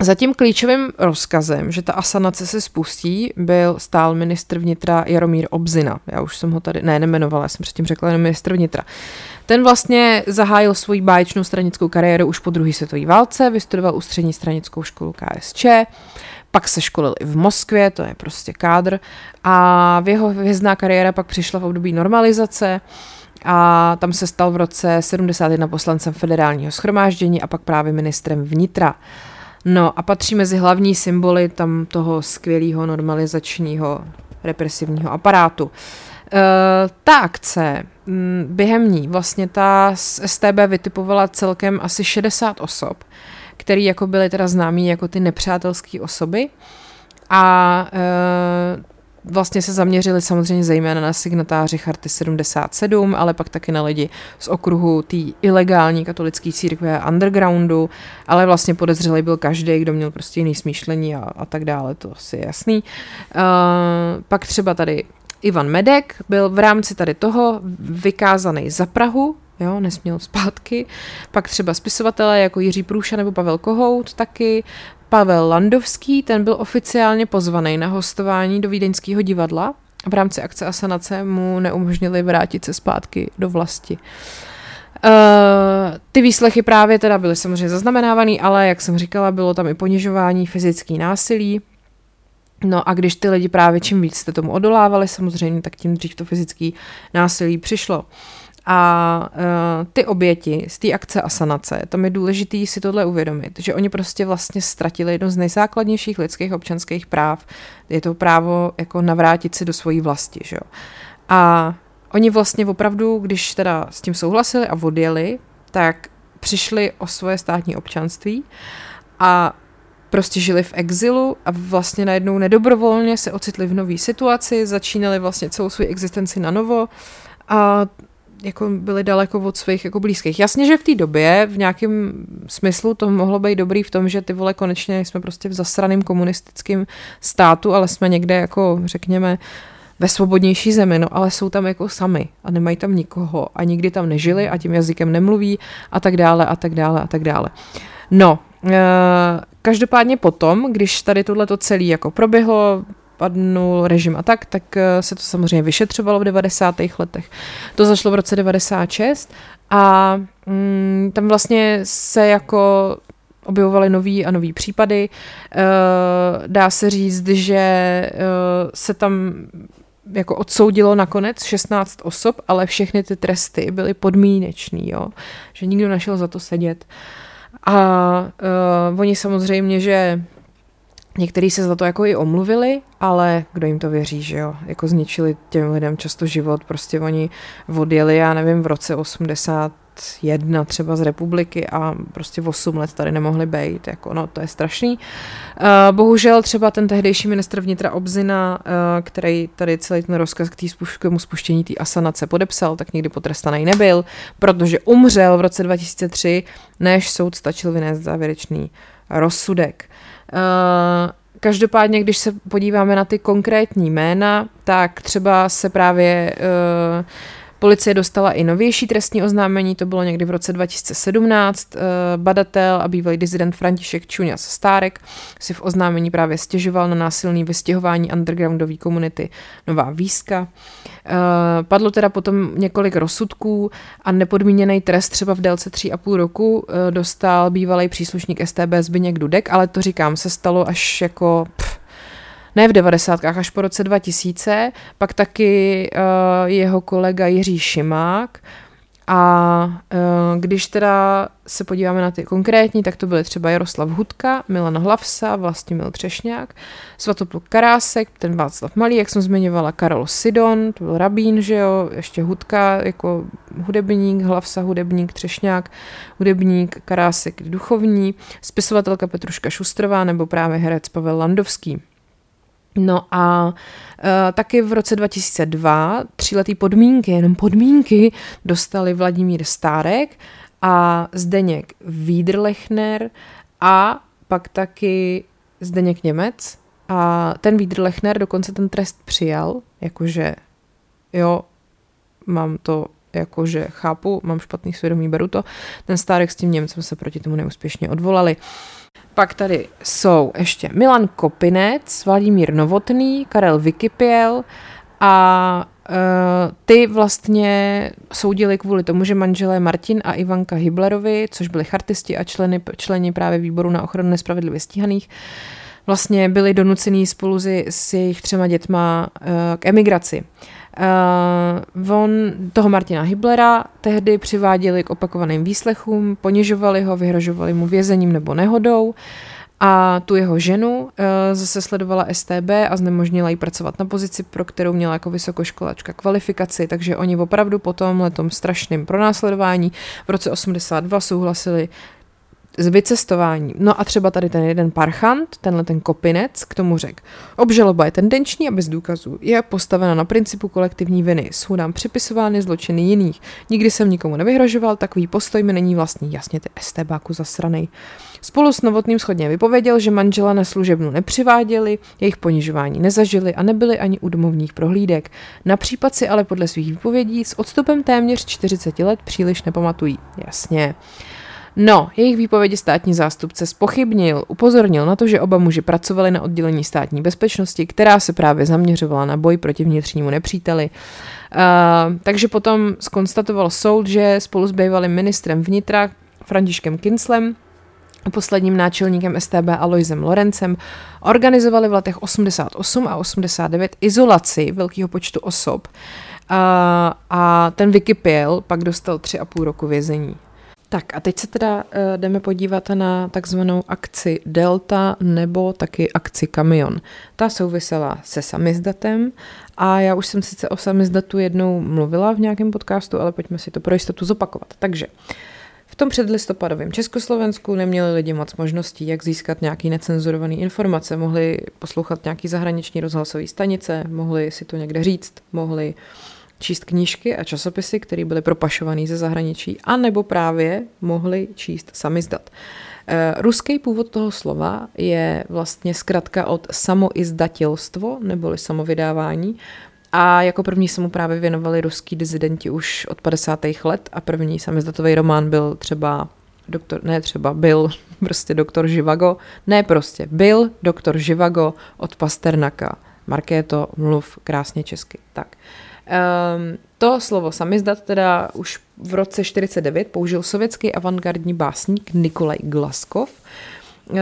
za tím klíčovým rozkazem, že ta asanace se spustí, byl stál ministr vnitra Jaromír Obzina. Já už jsem ho tady, ne, nemenovala, já jsem předtím řekla jenom ministr vnitra. Ten vlastně zahájil svoji báječnou stranickou kariéru už po druhé světové válce, vystudoval ústřední stranickou školu KSČ, pak se školil i v Moskvě, to je prostě kádr, a v jeho hvězdná kariéra pak přišla v období normalizace, a tam se stal v roce 71 poslancem federálního schromáždění a pak právě ministrem vnitra. No a patří mezi hlavní symboly tam toho skvělého normalizačního represivního aparátu. E, ta akce, během ní vlastně ta z STB vytipovala celkem asi 60 osob, který jako byly teda známí jako ty nepřátelské osoby a e, vlastně se zaměřili samozřejmě zejména na signatáři Charty 77, ale pak taky na lidi z okruhu té ilegální katolické církve a undergroundu, ale vlastně podezřelý byl každý, kdo měl prostě jiný smýšlení a, a tak dále, to asi je jasný. Uh, pak třeba tady Ivan Medek byl v rámci tady toho vykázaný za Prahu, jo, nesměl zpátky. Pak třeba spisovatelé jako Jiří Průša nebo Pavel Kohout taky, Pavel Landovský, ten byl oficiálně pozvaný na hostování do Vídeňského divadla. V rámci akce Asanace mu neumožnili vrátit se zpátky do vlasti. Uh, ty výslechy právě teda byly samozřejmě zaznamenávaný, ale jak jsem říkala, bylo tam i ponižování, fyzický násilí. No a když ty lidi právě čím víc jste tomu odolávali, samozřejmě, tak tím dřív to fyzický násilí přišlo. A uh, ty oběti z té akce Asanace, tam je důležité si tohle uvědomit, že oni prostě vlastně ztratili jedno z nejzákladnějších lidských občanských práv. Je to právo jako navrátit si do svojí vlasti, že jo. A oni vlastně opravdu, když teda s tím souhlasili a odjeli, tak přišli o svoje státní občanství a prostě žili v exilu a vlastně najednou nedobrovolně se ocitli v nové situaci, začínali vlastně celou svou existenci na novo a jako byli daleko od svých jako blízkých. Jasně, že v té době v nějakém smyslu to mohlo být dobrý v tom, že ty vole konečně jsme prostě v zasraném komunistickém státu, ale jsme někde jako řekněme ve svobodnější zemi, no ale jsou tam jako sami a nemají tam nikoho a nikdy tam nežili a tím jazykem nemluví a tak dále a tak dále a tak dále. No, e, každopádně potom, když tady tohle to celé jako proběhlo, padnul režim a tak, tak eh, se to samozřejmě vyšetřovalo v 90. letech. To zašlo v roce 96 a mm, tam vlastně se jako objevovaly nový a nový případy. E, dá se říct, že e, se tam jako odsoudilo nakonec 16 osob, ale všechny ty tresty byly podmínečný, jo? že nikdo našel za to sedět. A uh, oni samozřejmě, že Někteří se za to jako i omluvili, ale kdo jim to věří, že jo? Jako zničili těm lidem často život, prostě oni odjeli, já nevím, v roce 81 třeba z republiky a prostě 8 let tady nemohli být, jako no to je strašný. Uh, bohužel třeba ten tehdejší ministr vnitra Obzina, uh, který tady celý ten rozkaz k, tomu spuštění té asanace podepsal, tak nikdy potrestaný nebyl, protože umřel v roce 2003, než soud stačil vynést závěrečný rozsudek. Uh, každopádně, když se podíváme na ty konkrétní jména, tak třeba se právě uh, Policie dostala i novější trestní oznámení, to bylo někdy v roce 2017. Eh, badatel a bývalý dizident František Čuňas Stárek si v oznámení právě stěžoval na násilný vystěhování undergroundové komunity Nová Výska. Eh, padlo teda potom několik rozsudků a nepodmíněný trest třeba v délce 3,5 roku eh, dostal bývalý příslušník STB Zbyněk Dudek, ale to říkám, se stalo až jako pff, ne v devadesátkách, až po roce 2000, pak taky uh, jeho kolega Jiří Šimák a uh, když teda se podíváme na ty konkrétní, tak to byly třeba Jaroslav Hudka, Milan Hlavsa, Vlastimil Třešňák, Svatopluk Karásek, ten Václav Malý, jak jsem zmiňovala, Karol Sidon, to byl Rabín, že jo, ještě Hudka jako hudebník, Hlavsa hudebník, Třešňák, hudebník, Karásek duchovní, spisovatelka Petruška Šustrová nebo právě herec Pavel Landovský. No a uh, taky v roce 2002 tříletý podmínky, jenom podmínky, dostali Vladimír Stárek a Zdeněk Wiederlechner a pak taky Zdeněk Němec. A ten Wiederlechner dokonce ten trest přijal, jakože jo, mám to jakože chápu, mám špatný svědomí, beru to. Ten Stárek s tím Němcem se proti tomu neúspěšně odvolali. Uh, pak tady jsou ještě Milan Kopinec, Vladimír Novotný, Karel Vykypěl a uh, ty vlastně soudili kvůli tomu, že manželé Martin a Ivanka Hiblerovi, což byli chartisti a členy, členi právě výboru na ochranu nespravedlivě stíhaných, vlastně byli donucený spolu s jejich třema dětma uh, k emigraci. Uh, on toho Martina Hiblera tehdy přiváděli k opakovaným výslechům, ponižovali ho, vyhrožovali mu vězením nebo nehodou. A tu jeho ženu uh, zase sledovala STB a znemožnila jí pracovat na pozici, pro kterou měla jako vysokoškolačka kvalifikaci, takže oni opravdu po tom letom strašným pronásledování v roce 82 souhlasili z vycestování. No a třeba tady ten jeden parchant, tenhle ten kopinec, k tomu řekl. Obžaloba je tendenční a bez důkazů. Je postavena na principu kolektivní viny. Jsou nám připisovány zločiny jiných. Nikdy jsem nikomu nevyhrožoval, takový postoj mi není vlastní. Jasně, ty estébáku zasranej. Spolu s Novotným schodně vypověděl, že manžela na služebnu nepřiváděli, jejich ponižování nezažili a nebyli ani u domovních prohlídek. Na případ si ale podle svých výpovědí s odstupem téměř 40 let příliš nepamatují. Jasně. No, jejich výpovědi státní zástupce spochybnil, upozornil na to, že oba muži pracovali na oddělení státní bezpečnosti, která se právě zaměřovala na boj proti vnitřnímu nepříteli. Uh, takže potom skonstatoval soud, že spolu s bývalým ministrem vnitra Františkem Kinslem a posledním náčelníkem STB Aloisem Lorencem organizovali v letech 88 a 89 izolaci velkého počtu osob. Uh, a ten vykypěl, pak dostal tři a půl roku vězení. Tak a teď se teda uh, jdeme podívat na takzvanou akci Delta nebo taky akci Kamion. Ta souvisela se samizdatem a já už jsem sice o samizdatu jednou mluvila v nějakém podcastu, ale pojďme si to pro jistotu zopakovat. Takže v tom předlistopadovém Československu neměli lidi moc možností, jak získat nějaký necenzurovaný informace. Mohli poslouchat nějaký zahraniční rozhlasové stanice, mohli si to někde říct, mohli uh, číst knížky a časopisy, které byly propašované ze zahraničí, anebo právě mohli číst samizdat. Eh, ruský původ toho slova je vlastně zkratka od samoizdatilstvo, neboli samovydávání. A jako první se mu právě věnovali ruský dizidenti už od 50. let a první samizdatový román byl třeba doktor, ne třeba, byl (laughs) prostě doktor Živago, ne prostě, byl doktor Živago od Pasternaka. Markéto, mluv krásně česky. Tak. Uh, Um, to slovo samizdat teda už v roce 49 použil sovětský avantgardní básník Nikolaj Glaskov, eh,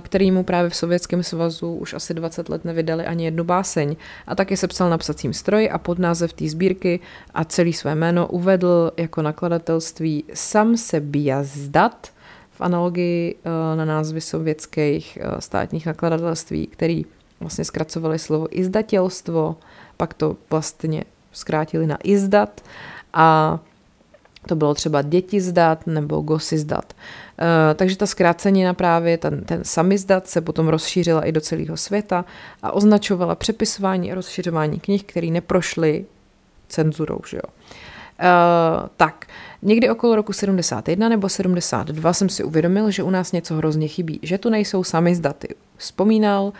který mu právě v Sovětském svazu už asi 20 let nevydali ani jednu báseň. A taky se psal na psacím stroji a pod název té sbírky a celý své jméno uvedl jako nakladatelství Sam se bjazdat v analogii eh, na názvy sovětských eh, státních nakladatelství, který vlastně zkracovali slovo izdatělstvo, pak to vlastně zkrátili na izdat a to bylo třeba děti zdat nebo gosy zdat. Uh, takže ta zkrácenina právě, ten, ten samizdat se potom rozšířila i do celého světa a označovala přepisování a rozšiřování knih, které neprošly cenzurou. Že jo? Uh, tak, někdy okolo roku 71 nebo 72 jsem si uvědomil, že u nás něco hrozně chybí, že tu nejsou samizdaty. Vzpomínal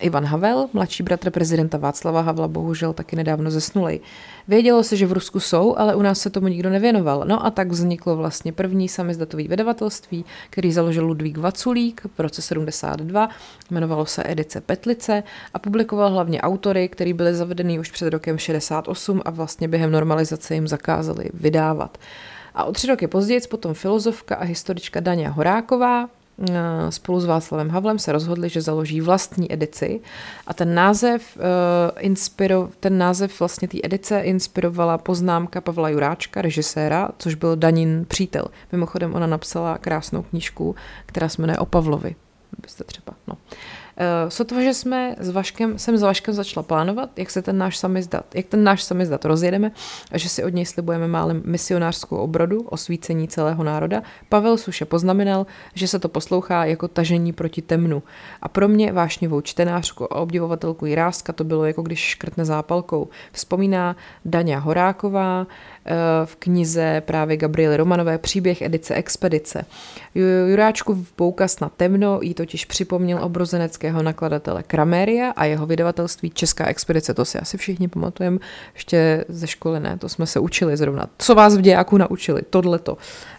Ivan Havel, mladší bratr prezidenta Václava Havla, bohužel taky nedávno zesnulej. Vědělo se, že v Rusku jsou, ale u nás se tomu nikdo nevěnoval. No a tak vzniklo vlastně první samizdatový vydavatelství, který založil Ludvík Vaculík v roce 72, jmenovalo se Edice Petlice a publikoval hlavně autory, který byli zavedení už před rokem 68 a vlastně během normalizace jim zakázali vydávat. A o tři roky později potom filozofka a historička Daně Horáková spolu s Václavem Havlem se rozhodli, že založí vlastní edici a ten název, uh, inspiro, ten název vlastně té edice inspirovala poznámka Pavla Juráčka, režiséra, což byl Danin přítel. Mimochodem ona napsala krásnou knížku, která se jmenuje O Pavlovi. Byste třeba, no. Uh, sotva, že jsme s Vaškem, jsem s Vaškem začala plánovat, jak se ten náš samizdat, jak ten náš samizdat rozjedeme a že si od něj slibujeme málem misionářskou obrodu, osvícení celého národa, Pavel Suše poznamenal, že se to poslouchá jako tažení proti temnu. A pro mě vášnivou čtenářku a obdivovatelku Jiráska to bylo jako když škrtne zápalkou. Vzpomíná Daňa Horáková, Eh, v knize právě Gabriely Romanové Příběh edice Expedice. Juráčku poukaz na temno jí totiž připomněl obrozeneckého nakladatele Krameria a jeho vydavatelství Česká expedice. To si asi všichni pamatujeme ještě ze školy, ne? To jsme se učili zrovna. Co vás v dějáku naučili? Tohleto. Eh,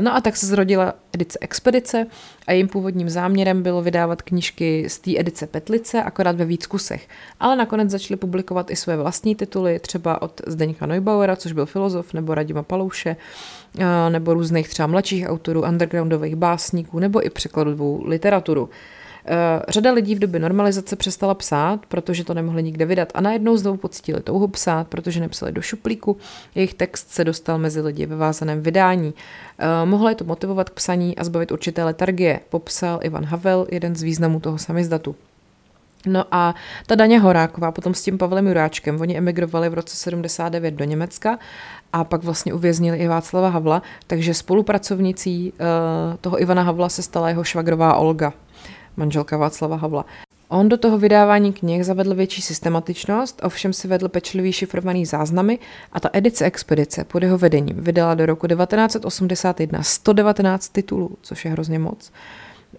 no a tak se zrodila edice Expedice a jejím původním záměrem bylo vydávat knížky z té edice Petlice, akorát ve víc kusech. Ale nakonec začali publikovat i své vlastní tituly, třeba od Zdeňka Neubauera, což byl filozof, nebo Radima Palouše, eh, nebo různých třeba mladších autorů, undergroundových básníků, nebo i překladovou literaturu. Eh, řada lidí v době normalizace přestala psát, protože to nemohli nikde vydat a najednou znovu pocítili touhu psát, protože nepsali do šuplíku. Jejich text se dostal mezi lidi ve vázaném vydání. Eh, mohlo je to motivovat k psaní a zbavit určité letargie, popsal Ivan Havel, jeden z významů toho samizdatu. No a ta Daně Horáková potom s tím Pavlem Juráčkem, oni emigrovali v roce 79 do Německa a pak vlastně uvěznili i Václava Havla, takže spolupracovnicí uh, toho Ivana Havla se stala jeho švagrová Olga manželka Václava Havla. On do toho vydávání knih zavedl větší systematičnost, ovšem si vedl pečlivý šifrovaný záznamy a ta edice Expedice pod jeho vedením vydala do roku 1981 119 titulů, což je hrozně moc.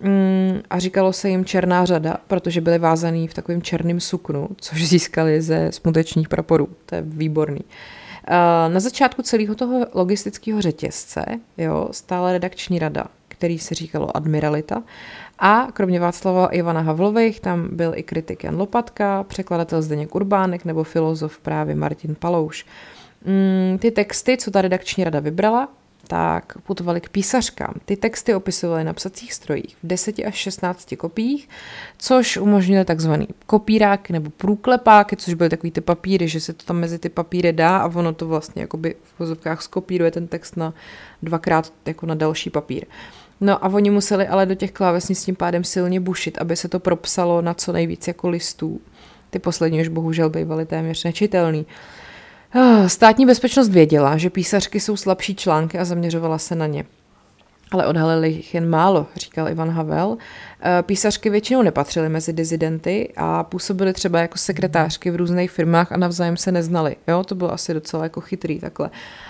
Mm, a říkalo se jim černá řada, protože byly vázaný v takovém černém suknu, což získali ze smutečních praporů. To je výborný. Na začátku celého toho logistického řetězce jo, stála redakční rada, který se říkalo Admiralita a kromě Václava Ivana Havlových tam byl i kritik Jan Lopatka, překladatel Zdeněk Urbánek nebo filozof právě Martin Palouš. Mm, ty texty, co ta redakční rada vybrala, tak putovali k písařkám. Ty texty opisovaly na psacích strojích v 10 až 16 kopiích, což umožnili takzvaný kopíráky nebo průklepáky, což byly takový ty papíry, že se to tam mezi ty papíry dá a ono to vlastně jakoby v vozovkách skopíruje ten text na dvakrát jako na další papír. No a oni museli ale do těch klávesnic tím pádem silně bušit, aby se to propsalo na co nejvíc jako listů. Ty poslední už bohužel bývaly téměř nečitelný. Ah, státní bezpečnost věděla, že písařky jsou slabší články a zaměřovala se na ně. Ale odhalili jich jen málo, říkal Ivan Havel. Eh, písařky většinou nepatřily mezi dizidenty a působily třeba jako sekretářky v různých firmách a navzájem se neznali. Jo, to bylo asi docela jako chytrý takhle. Eh,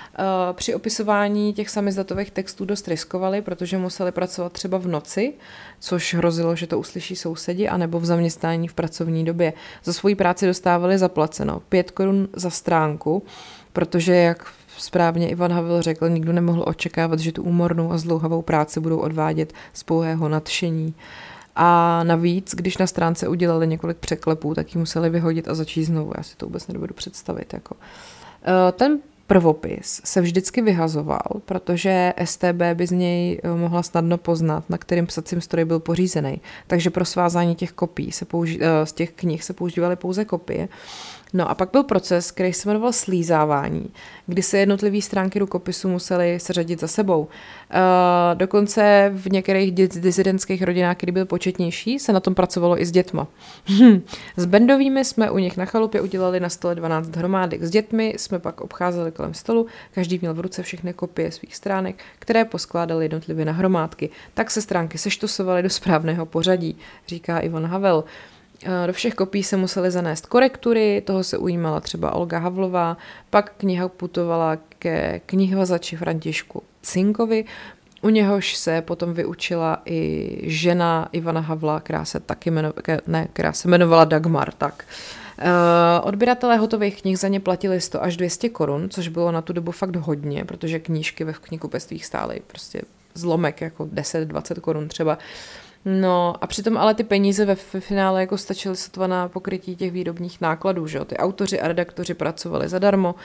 při opisování těch samizdatových textů dost riskovali, protože museli pracovat třeba v noci, což hrozilo, že to uslyší sousedi, anebo v zaměstnání v pracovní době. Za svoji práci dostávali zaplaceno 5 korun za stránku, protože jak správně Ivan Havel řekl, nikdo nemohl očekávat, že tu úmornou a zlouhavou práci budou odvádět z pouhého nadšení. A navíc, když na stránce udělali několik překlepů, tak ji museli vyhodit a začít znovu. Já si to vůbec nedovedu představit. Jako. Eh, ten prvopis se vždycky vyhazoval, protože STB by z něj eh, mohla snadno poznat, na kterým psacím stroji byl pořízený. Takže pro svázání těch kopií se použi- eh, z těch knih se používaly pouze kopie. No a pak byl proces, který se jmenoval slízávání, kdy se jednotlivé stránky rukopisu musely seřadit za sebou. Uh, dokonce v některých disidentských rodinách, který byl početnější, se na tom pracovalo i s dětma. s bendovými jsme u nich na chalupě udělali na stole 12 hromádek. S dětmi jsme pak obcházeli kolem stolu, každý měl v ruce všechny kopie svých stránek, které poskládali jednotlivě na hromádky. Tak se stránky seštosovaly do správného pořadí, říká Ivan Havel. Do všech kopií se musely zanést korektury, toho se ujímala třeba Olga Havlová, pak kniha putovala ke knihovazači Františku Cinkovi u něhož se potom vyučila i žena Ivana Havla, která se taky jmenovala, ne, která se jmenovala Dagmar, tak. Uh, odběratelé hotových knih za ně platili 100 až 200 korun, což bylo na tu dobu fakt hodně, protože knížky ve knihkupectvích stály prostě zlomek, jako 10-20 korun třeba. No a přitom ale ty peníze ve finále jako stačily sotva na pokrytí těch výrobních nákladů, že jo? Ty autoři a redaktoři pracovali zadarmo, uh,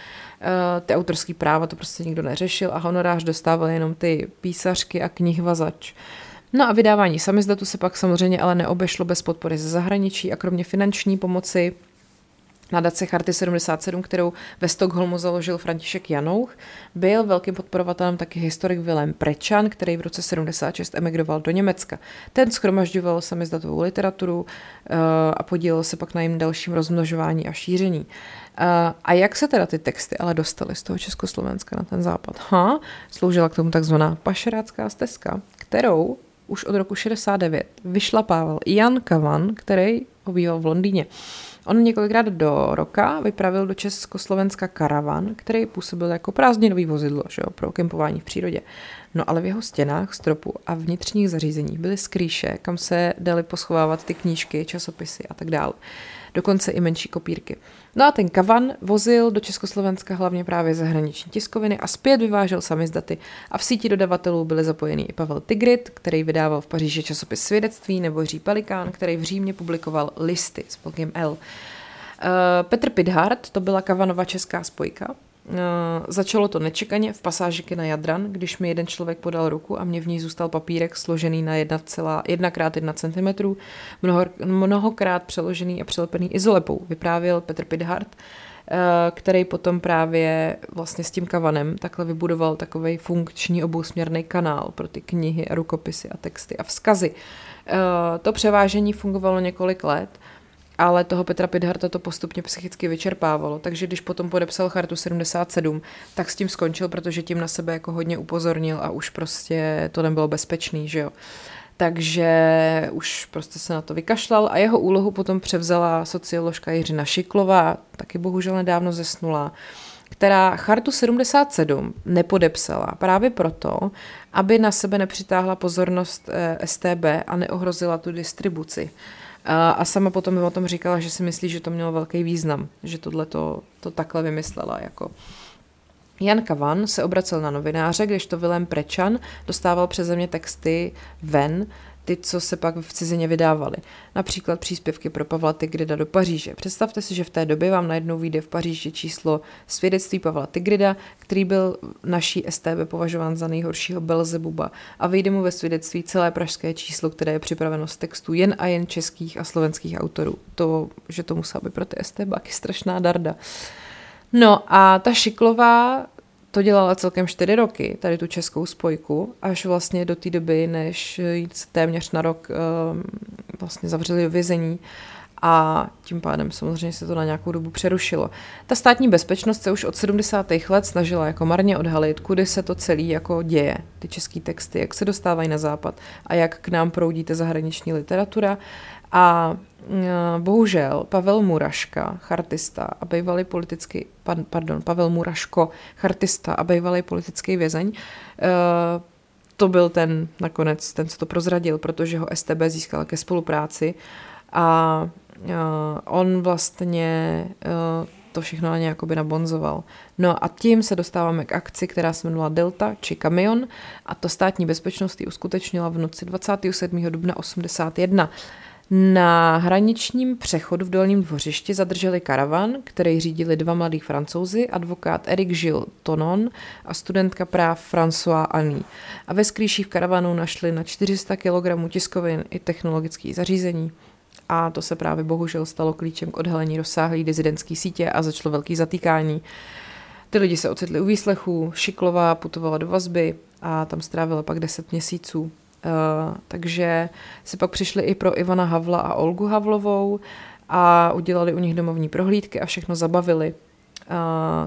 ty autorský práva to prostě nikdo neřešil a honorář dostával jenom ty písařky a knihvazač. No a vydávání samizdatu se pak samozřejmě ale neobešlo bez podpory ze zahraničí a kromě finanční pomoci Nadace Charty 77, kterou ve Stockholmu založil František Janouch, byl velkým podporovatelem taky historik Willem Prečan, který v roce 76 emigroval do Německa. Ten schromažďoval samizdatovou literaturu uh, a podílel se pak na jejím dalším rozmnožování a šíření. Uh, a jak se teda ty texty ale dostaly z toho Československa na ten západ? Ha, sloužila k tomu takzvaná pašerácká stezka, kterou už od roku 69 vyšlapával Jan Kavan, který obýval v Londýně. On několikrát do roka vypravil do Československa karavan, který působil jako prázdninový vozidlo že jo, pro kempování v přírodě. No ale v jeho stěnách, stropu a vnitřních zařízeních byly skrýše, kam se dali poschovávat ty knížky, časopisy a tak dále dokonce i menší kopírky. No a ten kavan vozil do Československa hlavně právě zahraniční tiskoviny a zpět vyvážel samizdaty a v síti dodavatelů byly zapojený i Pavel Tigrit, který vydával v Paříži časopis Svědectví, nebo Jiří Pelikán, který v Římě publikoval listy s polkem L. Uh, Petr Pidhart, to byla kavanova česká spojka, začalo to nečekaně v pasážiky na Jadran, když mi jeden člověk podal ruku a mě v ní zůstal papírek složený na 1,1 x 1 cm, mnoho, mnohokrát přeložený a přelepený izolepou, vyprávěl Petr Pidhart, uh, který potom právě vlastně s tím kavanem takhle vybudoval takový funkční obousměrný kanál pro ty knihy rukopisy a texty a vzkazy. Uh, to převážení fungovalo několik let ale toho Petra Pidharta to postupně psychicky vyčerpávalo, takže když potom podepsal chartu 77, tak s tím skončil, protože tím na sebe jako hodně upozornil a už prostě to nebylo bezpečný, že jo. Takže už prostě se na to vykašlal a jeho úlohu potom převzala socioložka Jiřina Šiklová, taky bohužel nedávno zesnula, která chartu 77 nepodepsala právě proto, aby na sebe nepřitáhla pozornost eh, STB a neohrozila tu distribuci. A, a sama potom mi o tom říkala, že si myslí, že to mělo velký význam, že tohle to, to takhle vymyslela. Jako. Jan Kavan se obracel na novináře, když to Vilém Prečan dostával přeze mě texty ven, ty, co se pak v cizině vydávaly. Například příspěvky pro Pavla Tigrida do Paříže. Představte si, že v té době vám najednou vyjde v Paříži číslo svědectví Pavla Tigrida, který byl naší STB považován za nejhoršího Belzebuba a vyjde mu ve svědectví celé pražské číslo, které je připraveno z textů jen a jen českých a slovenských autorů. To, že to musela být pro ty STBáky strašná darda. No a ta Šiklová to dělala celkem čtyři roky, tady tu českou spojku, až vlastně do té doby, než téměř na rok um, vlastně zavřeli vězení a tím pádem samozřejmě se to na nějakou dobu přerušilo. Ta státní bezpečnost se už od 70. let snažila jako marně odhalit, kudy se to celý jako děje, ty české texty, jak se dostávají na západ a jak k nám proudíte zahraniční literatura. A Eh, bohužel Pavel Muraška, chartista a bývalý politický, pardon, Pavel Muraško, chartista a bývalý politický vězeň, eh, to byl ten nakonec, ten, co to prozradil, protože ho STB získal ke spolupráci a eh, on vlastně to všechno na ně nabonzoval. No a tím se dostáváme k akci, která se jmenovala Delta či Kamion a to státní bezpečnost ji uskutečnila v noci 27. dubna 81. Na hraničním přechodu v Dolním dvořišti zadrželi karavan, který řídili dva mladí francouzi, advokát Eric Gilles Tonon a studentka práv François Annie. A ve skrýších karavanu našli na 400 kg tiskovin i technologické zařízení. A to se právě bohužel stalo klíčem k odhalení rozsáhlé dizidentské sítě a začalo velký zatýkání. Ty lidi se ocitli u výslechu, Šiklová putovala do vazby a tam strávila pak 10 měsíců. Uh, takže si pak přišli i pro Ivana Havla a Olgu Havlovou a udělali u nich domovní prohlídky a všechno zabavili. Uh,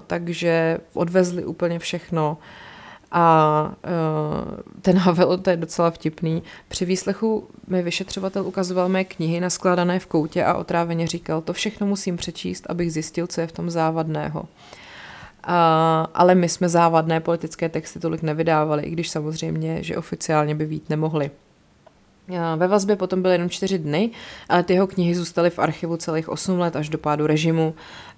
takže odvezli úplně všechno a uh, ten Havel, to je docela vtipný. Při výslechu mi vyšetřovatel ukazoval mé knihy naskládané v koutě a otráveně říkal, to všechno musím přečíst, abych zjistil, co je v tom závadného. A, ale my jsme závadné politické texty tolik nevydávali, i když samozřejmě, že oficiálně by vít nemohli. Ve vazbě potom byly jenom čtyři dny, ale ty jeho knihy zůstaly v archivu celých 8 let až do pádu režimu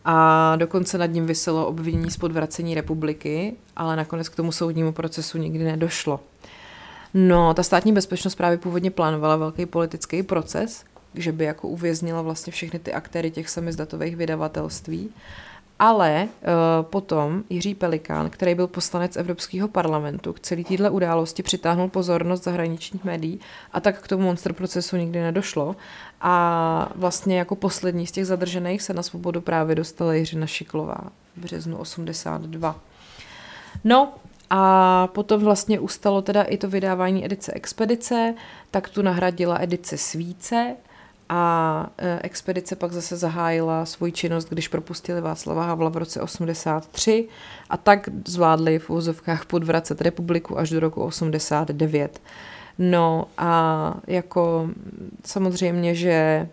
a dokonce nad ním vyselo obvinění z podvracení republiky, ale nakonec k tomu soudnímu procesu nikdy nedošlo. No, ta státní bezpečnost právě původně plánovala velký politický proces, že by jako uvěznila vlastně všechny ty aktéry těch samizdatových vydavatelství ale uh, potom Jiří Pelikán, který byl poslanec Evropského parlamentu, k celý téhle události přitáhnul pozornost zahraničních médií a tak k tomu monster procesu nikdy nedošlo. A vlastně jako poslední z těch zadržených se na svobodu právě dostala Jiřina Šiklová v březnu 82. No, a potom vlastně ustalo teda i to vydávání edice Expedice, tak tu nahradila edice Svíce, a e, expedice pak zase zahájila svoji činnost, když propustili Václava Havla v roce 83 a tak zvládli v úzovkách podvracet republiku až do roku 89. No a jako samozřejmě, že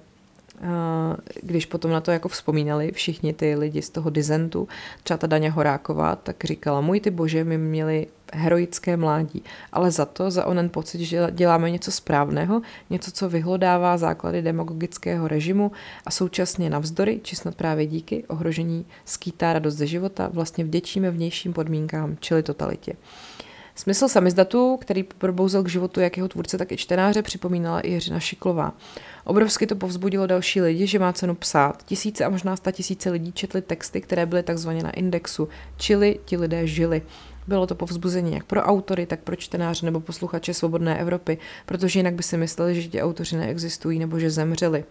když potom na to jako vzpomínali všichni ty lidi z toho dizentu, třeba ta Daně Horáková, tak říkala, můj ty bože, my měli heroické mládí, ale za to, za onen pocit, že děláme něco správného, něco, co vyhlodává základy demagogického režimu a současně navzdory, či snad právě díky ohrožení skýtá radost ze života, vlastně vděčíme vnějším podmínkám, čili totalitě. Smysl samizdatu, který probouzel k životu jak jeho tvůrce, tak i čtenáře, připomínala i Jiřina Šiklová. Obrovsky to povzbudilo další lidi, že má cenu psát. Tisíce a možná sta tisíce lidí četli texty, které byly takzvaně na indexu, čili ti lidé žili. Bylo to povzbuzení jak pro autory, tak pro čtenáře nebo posluchače Svobodné Evropy, protože jinak by si mysleli, že ti autoři neexistují nebo že zemřeli.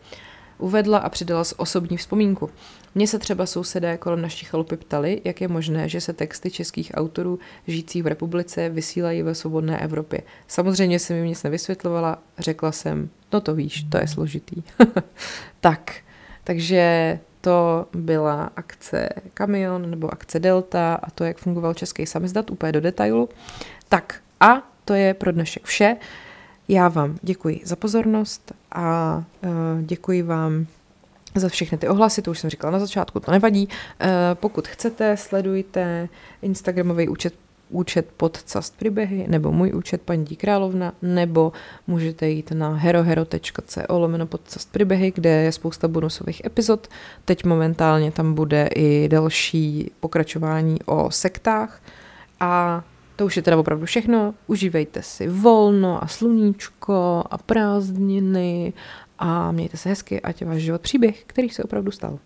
Uvedla a přidala z osobní vzpomínku. Mně se třeba sousedé kolem naší chalupy ptali, jak je možné, že se texty českých autorů žijících v republice vysílají ve svobodné Evropě. Samozřejmě jsem jim nic nevysvětlovala, řekla jsem, no to víš, to je složitý. (laughs) tak, takže to byla akce Kamion nebo akce Delta a to, jak fungoval český samizdat úplně do detailu. Tak a to je pro dnešek vše. Já vám děkuji za pozornost a uh, děkuji vám za všechny ty ohlasy, to už jsem říkala na začátku, to nevadí. Uh, pokud chcete, sledujte Instagramový účet účet podcast příběhy, nebo můj účet paní Královna, nebo můžete jít na herohero.co lomeno podcast příběhy, kde je spousta bonusových epizod. Teď momentálně tam bude i další pokračování o sektách a to už je teda opravdu všechno. Užívejte si volno a sluníčko a prázdniny a mějte se hezky, ať je váš život příběh, který se opravdu stal.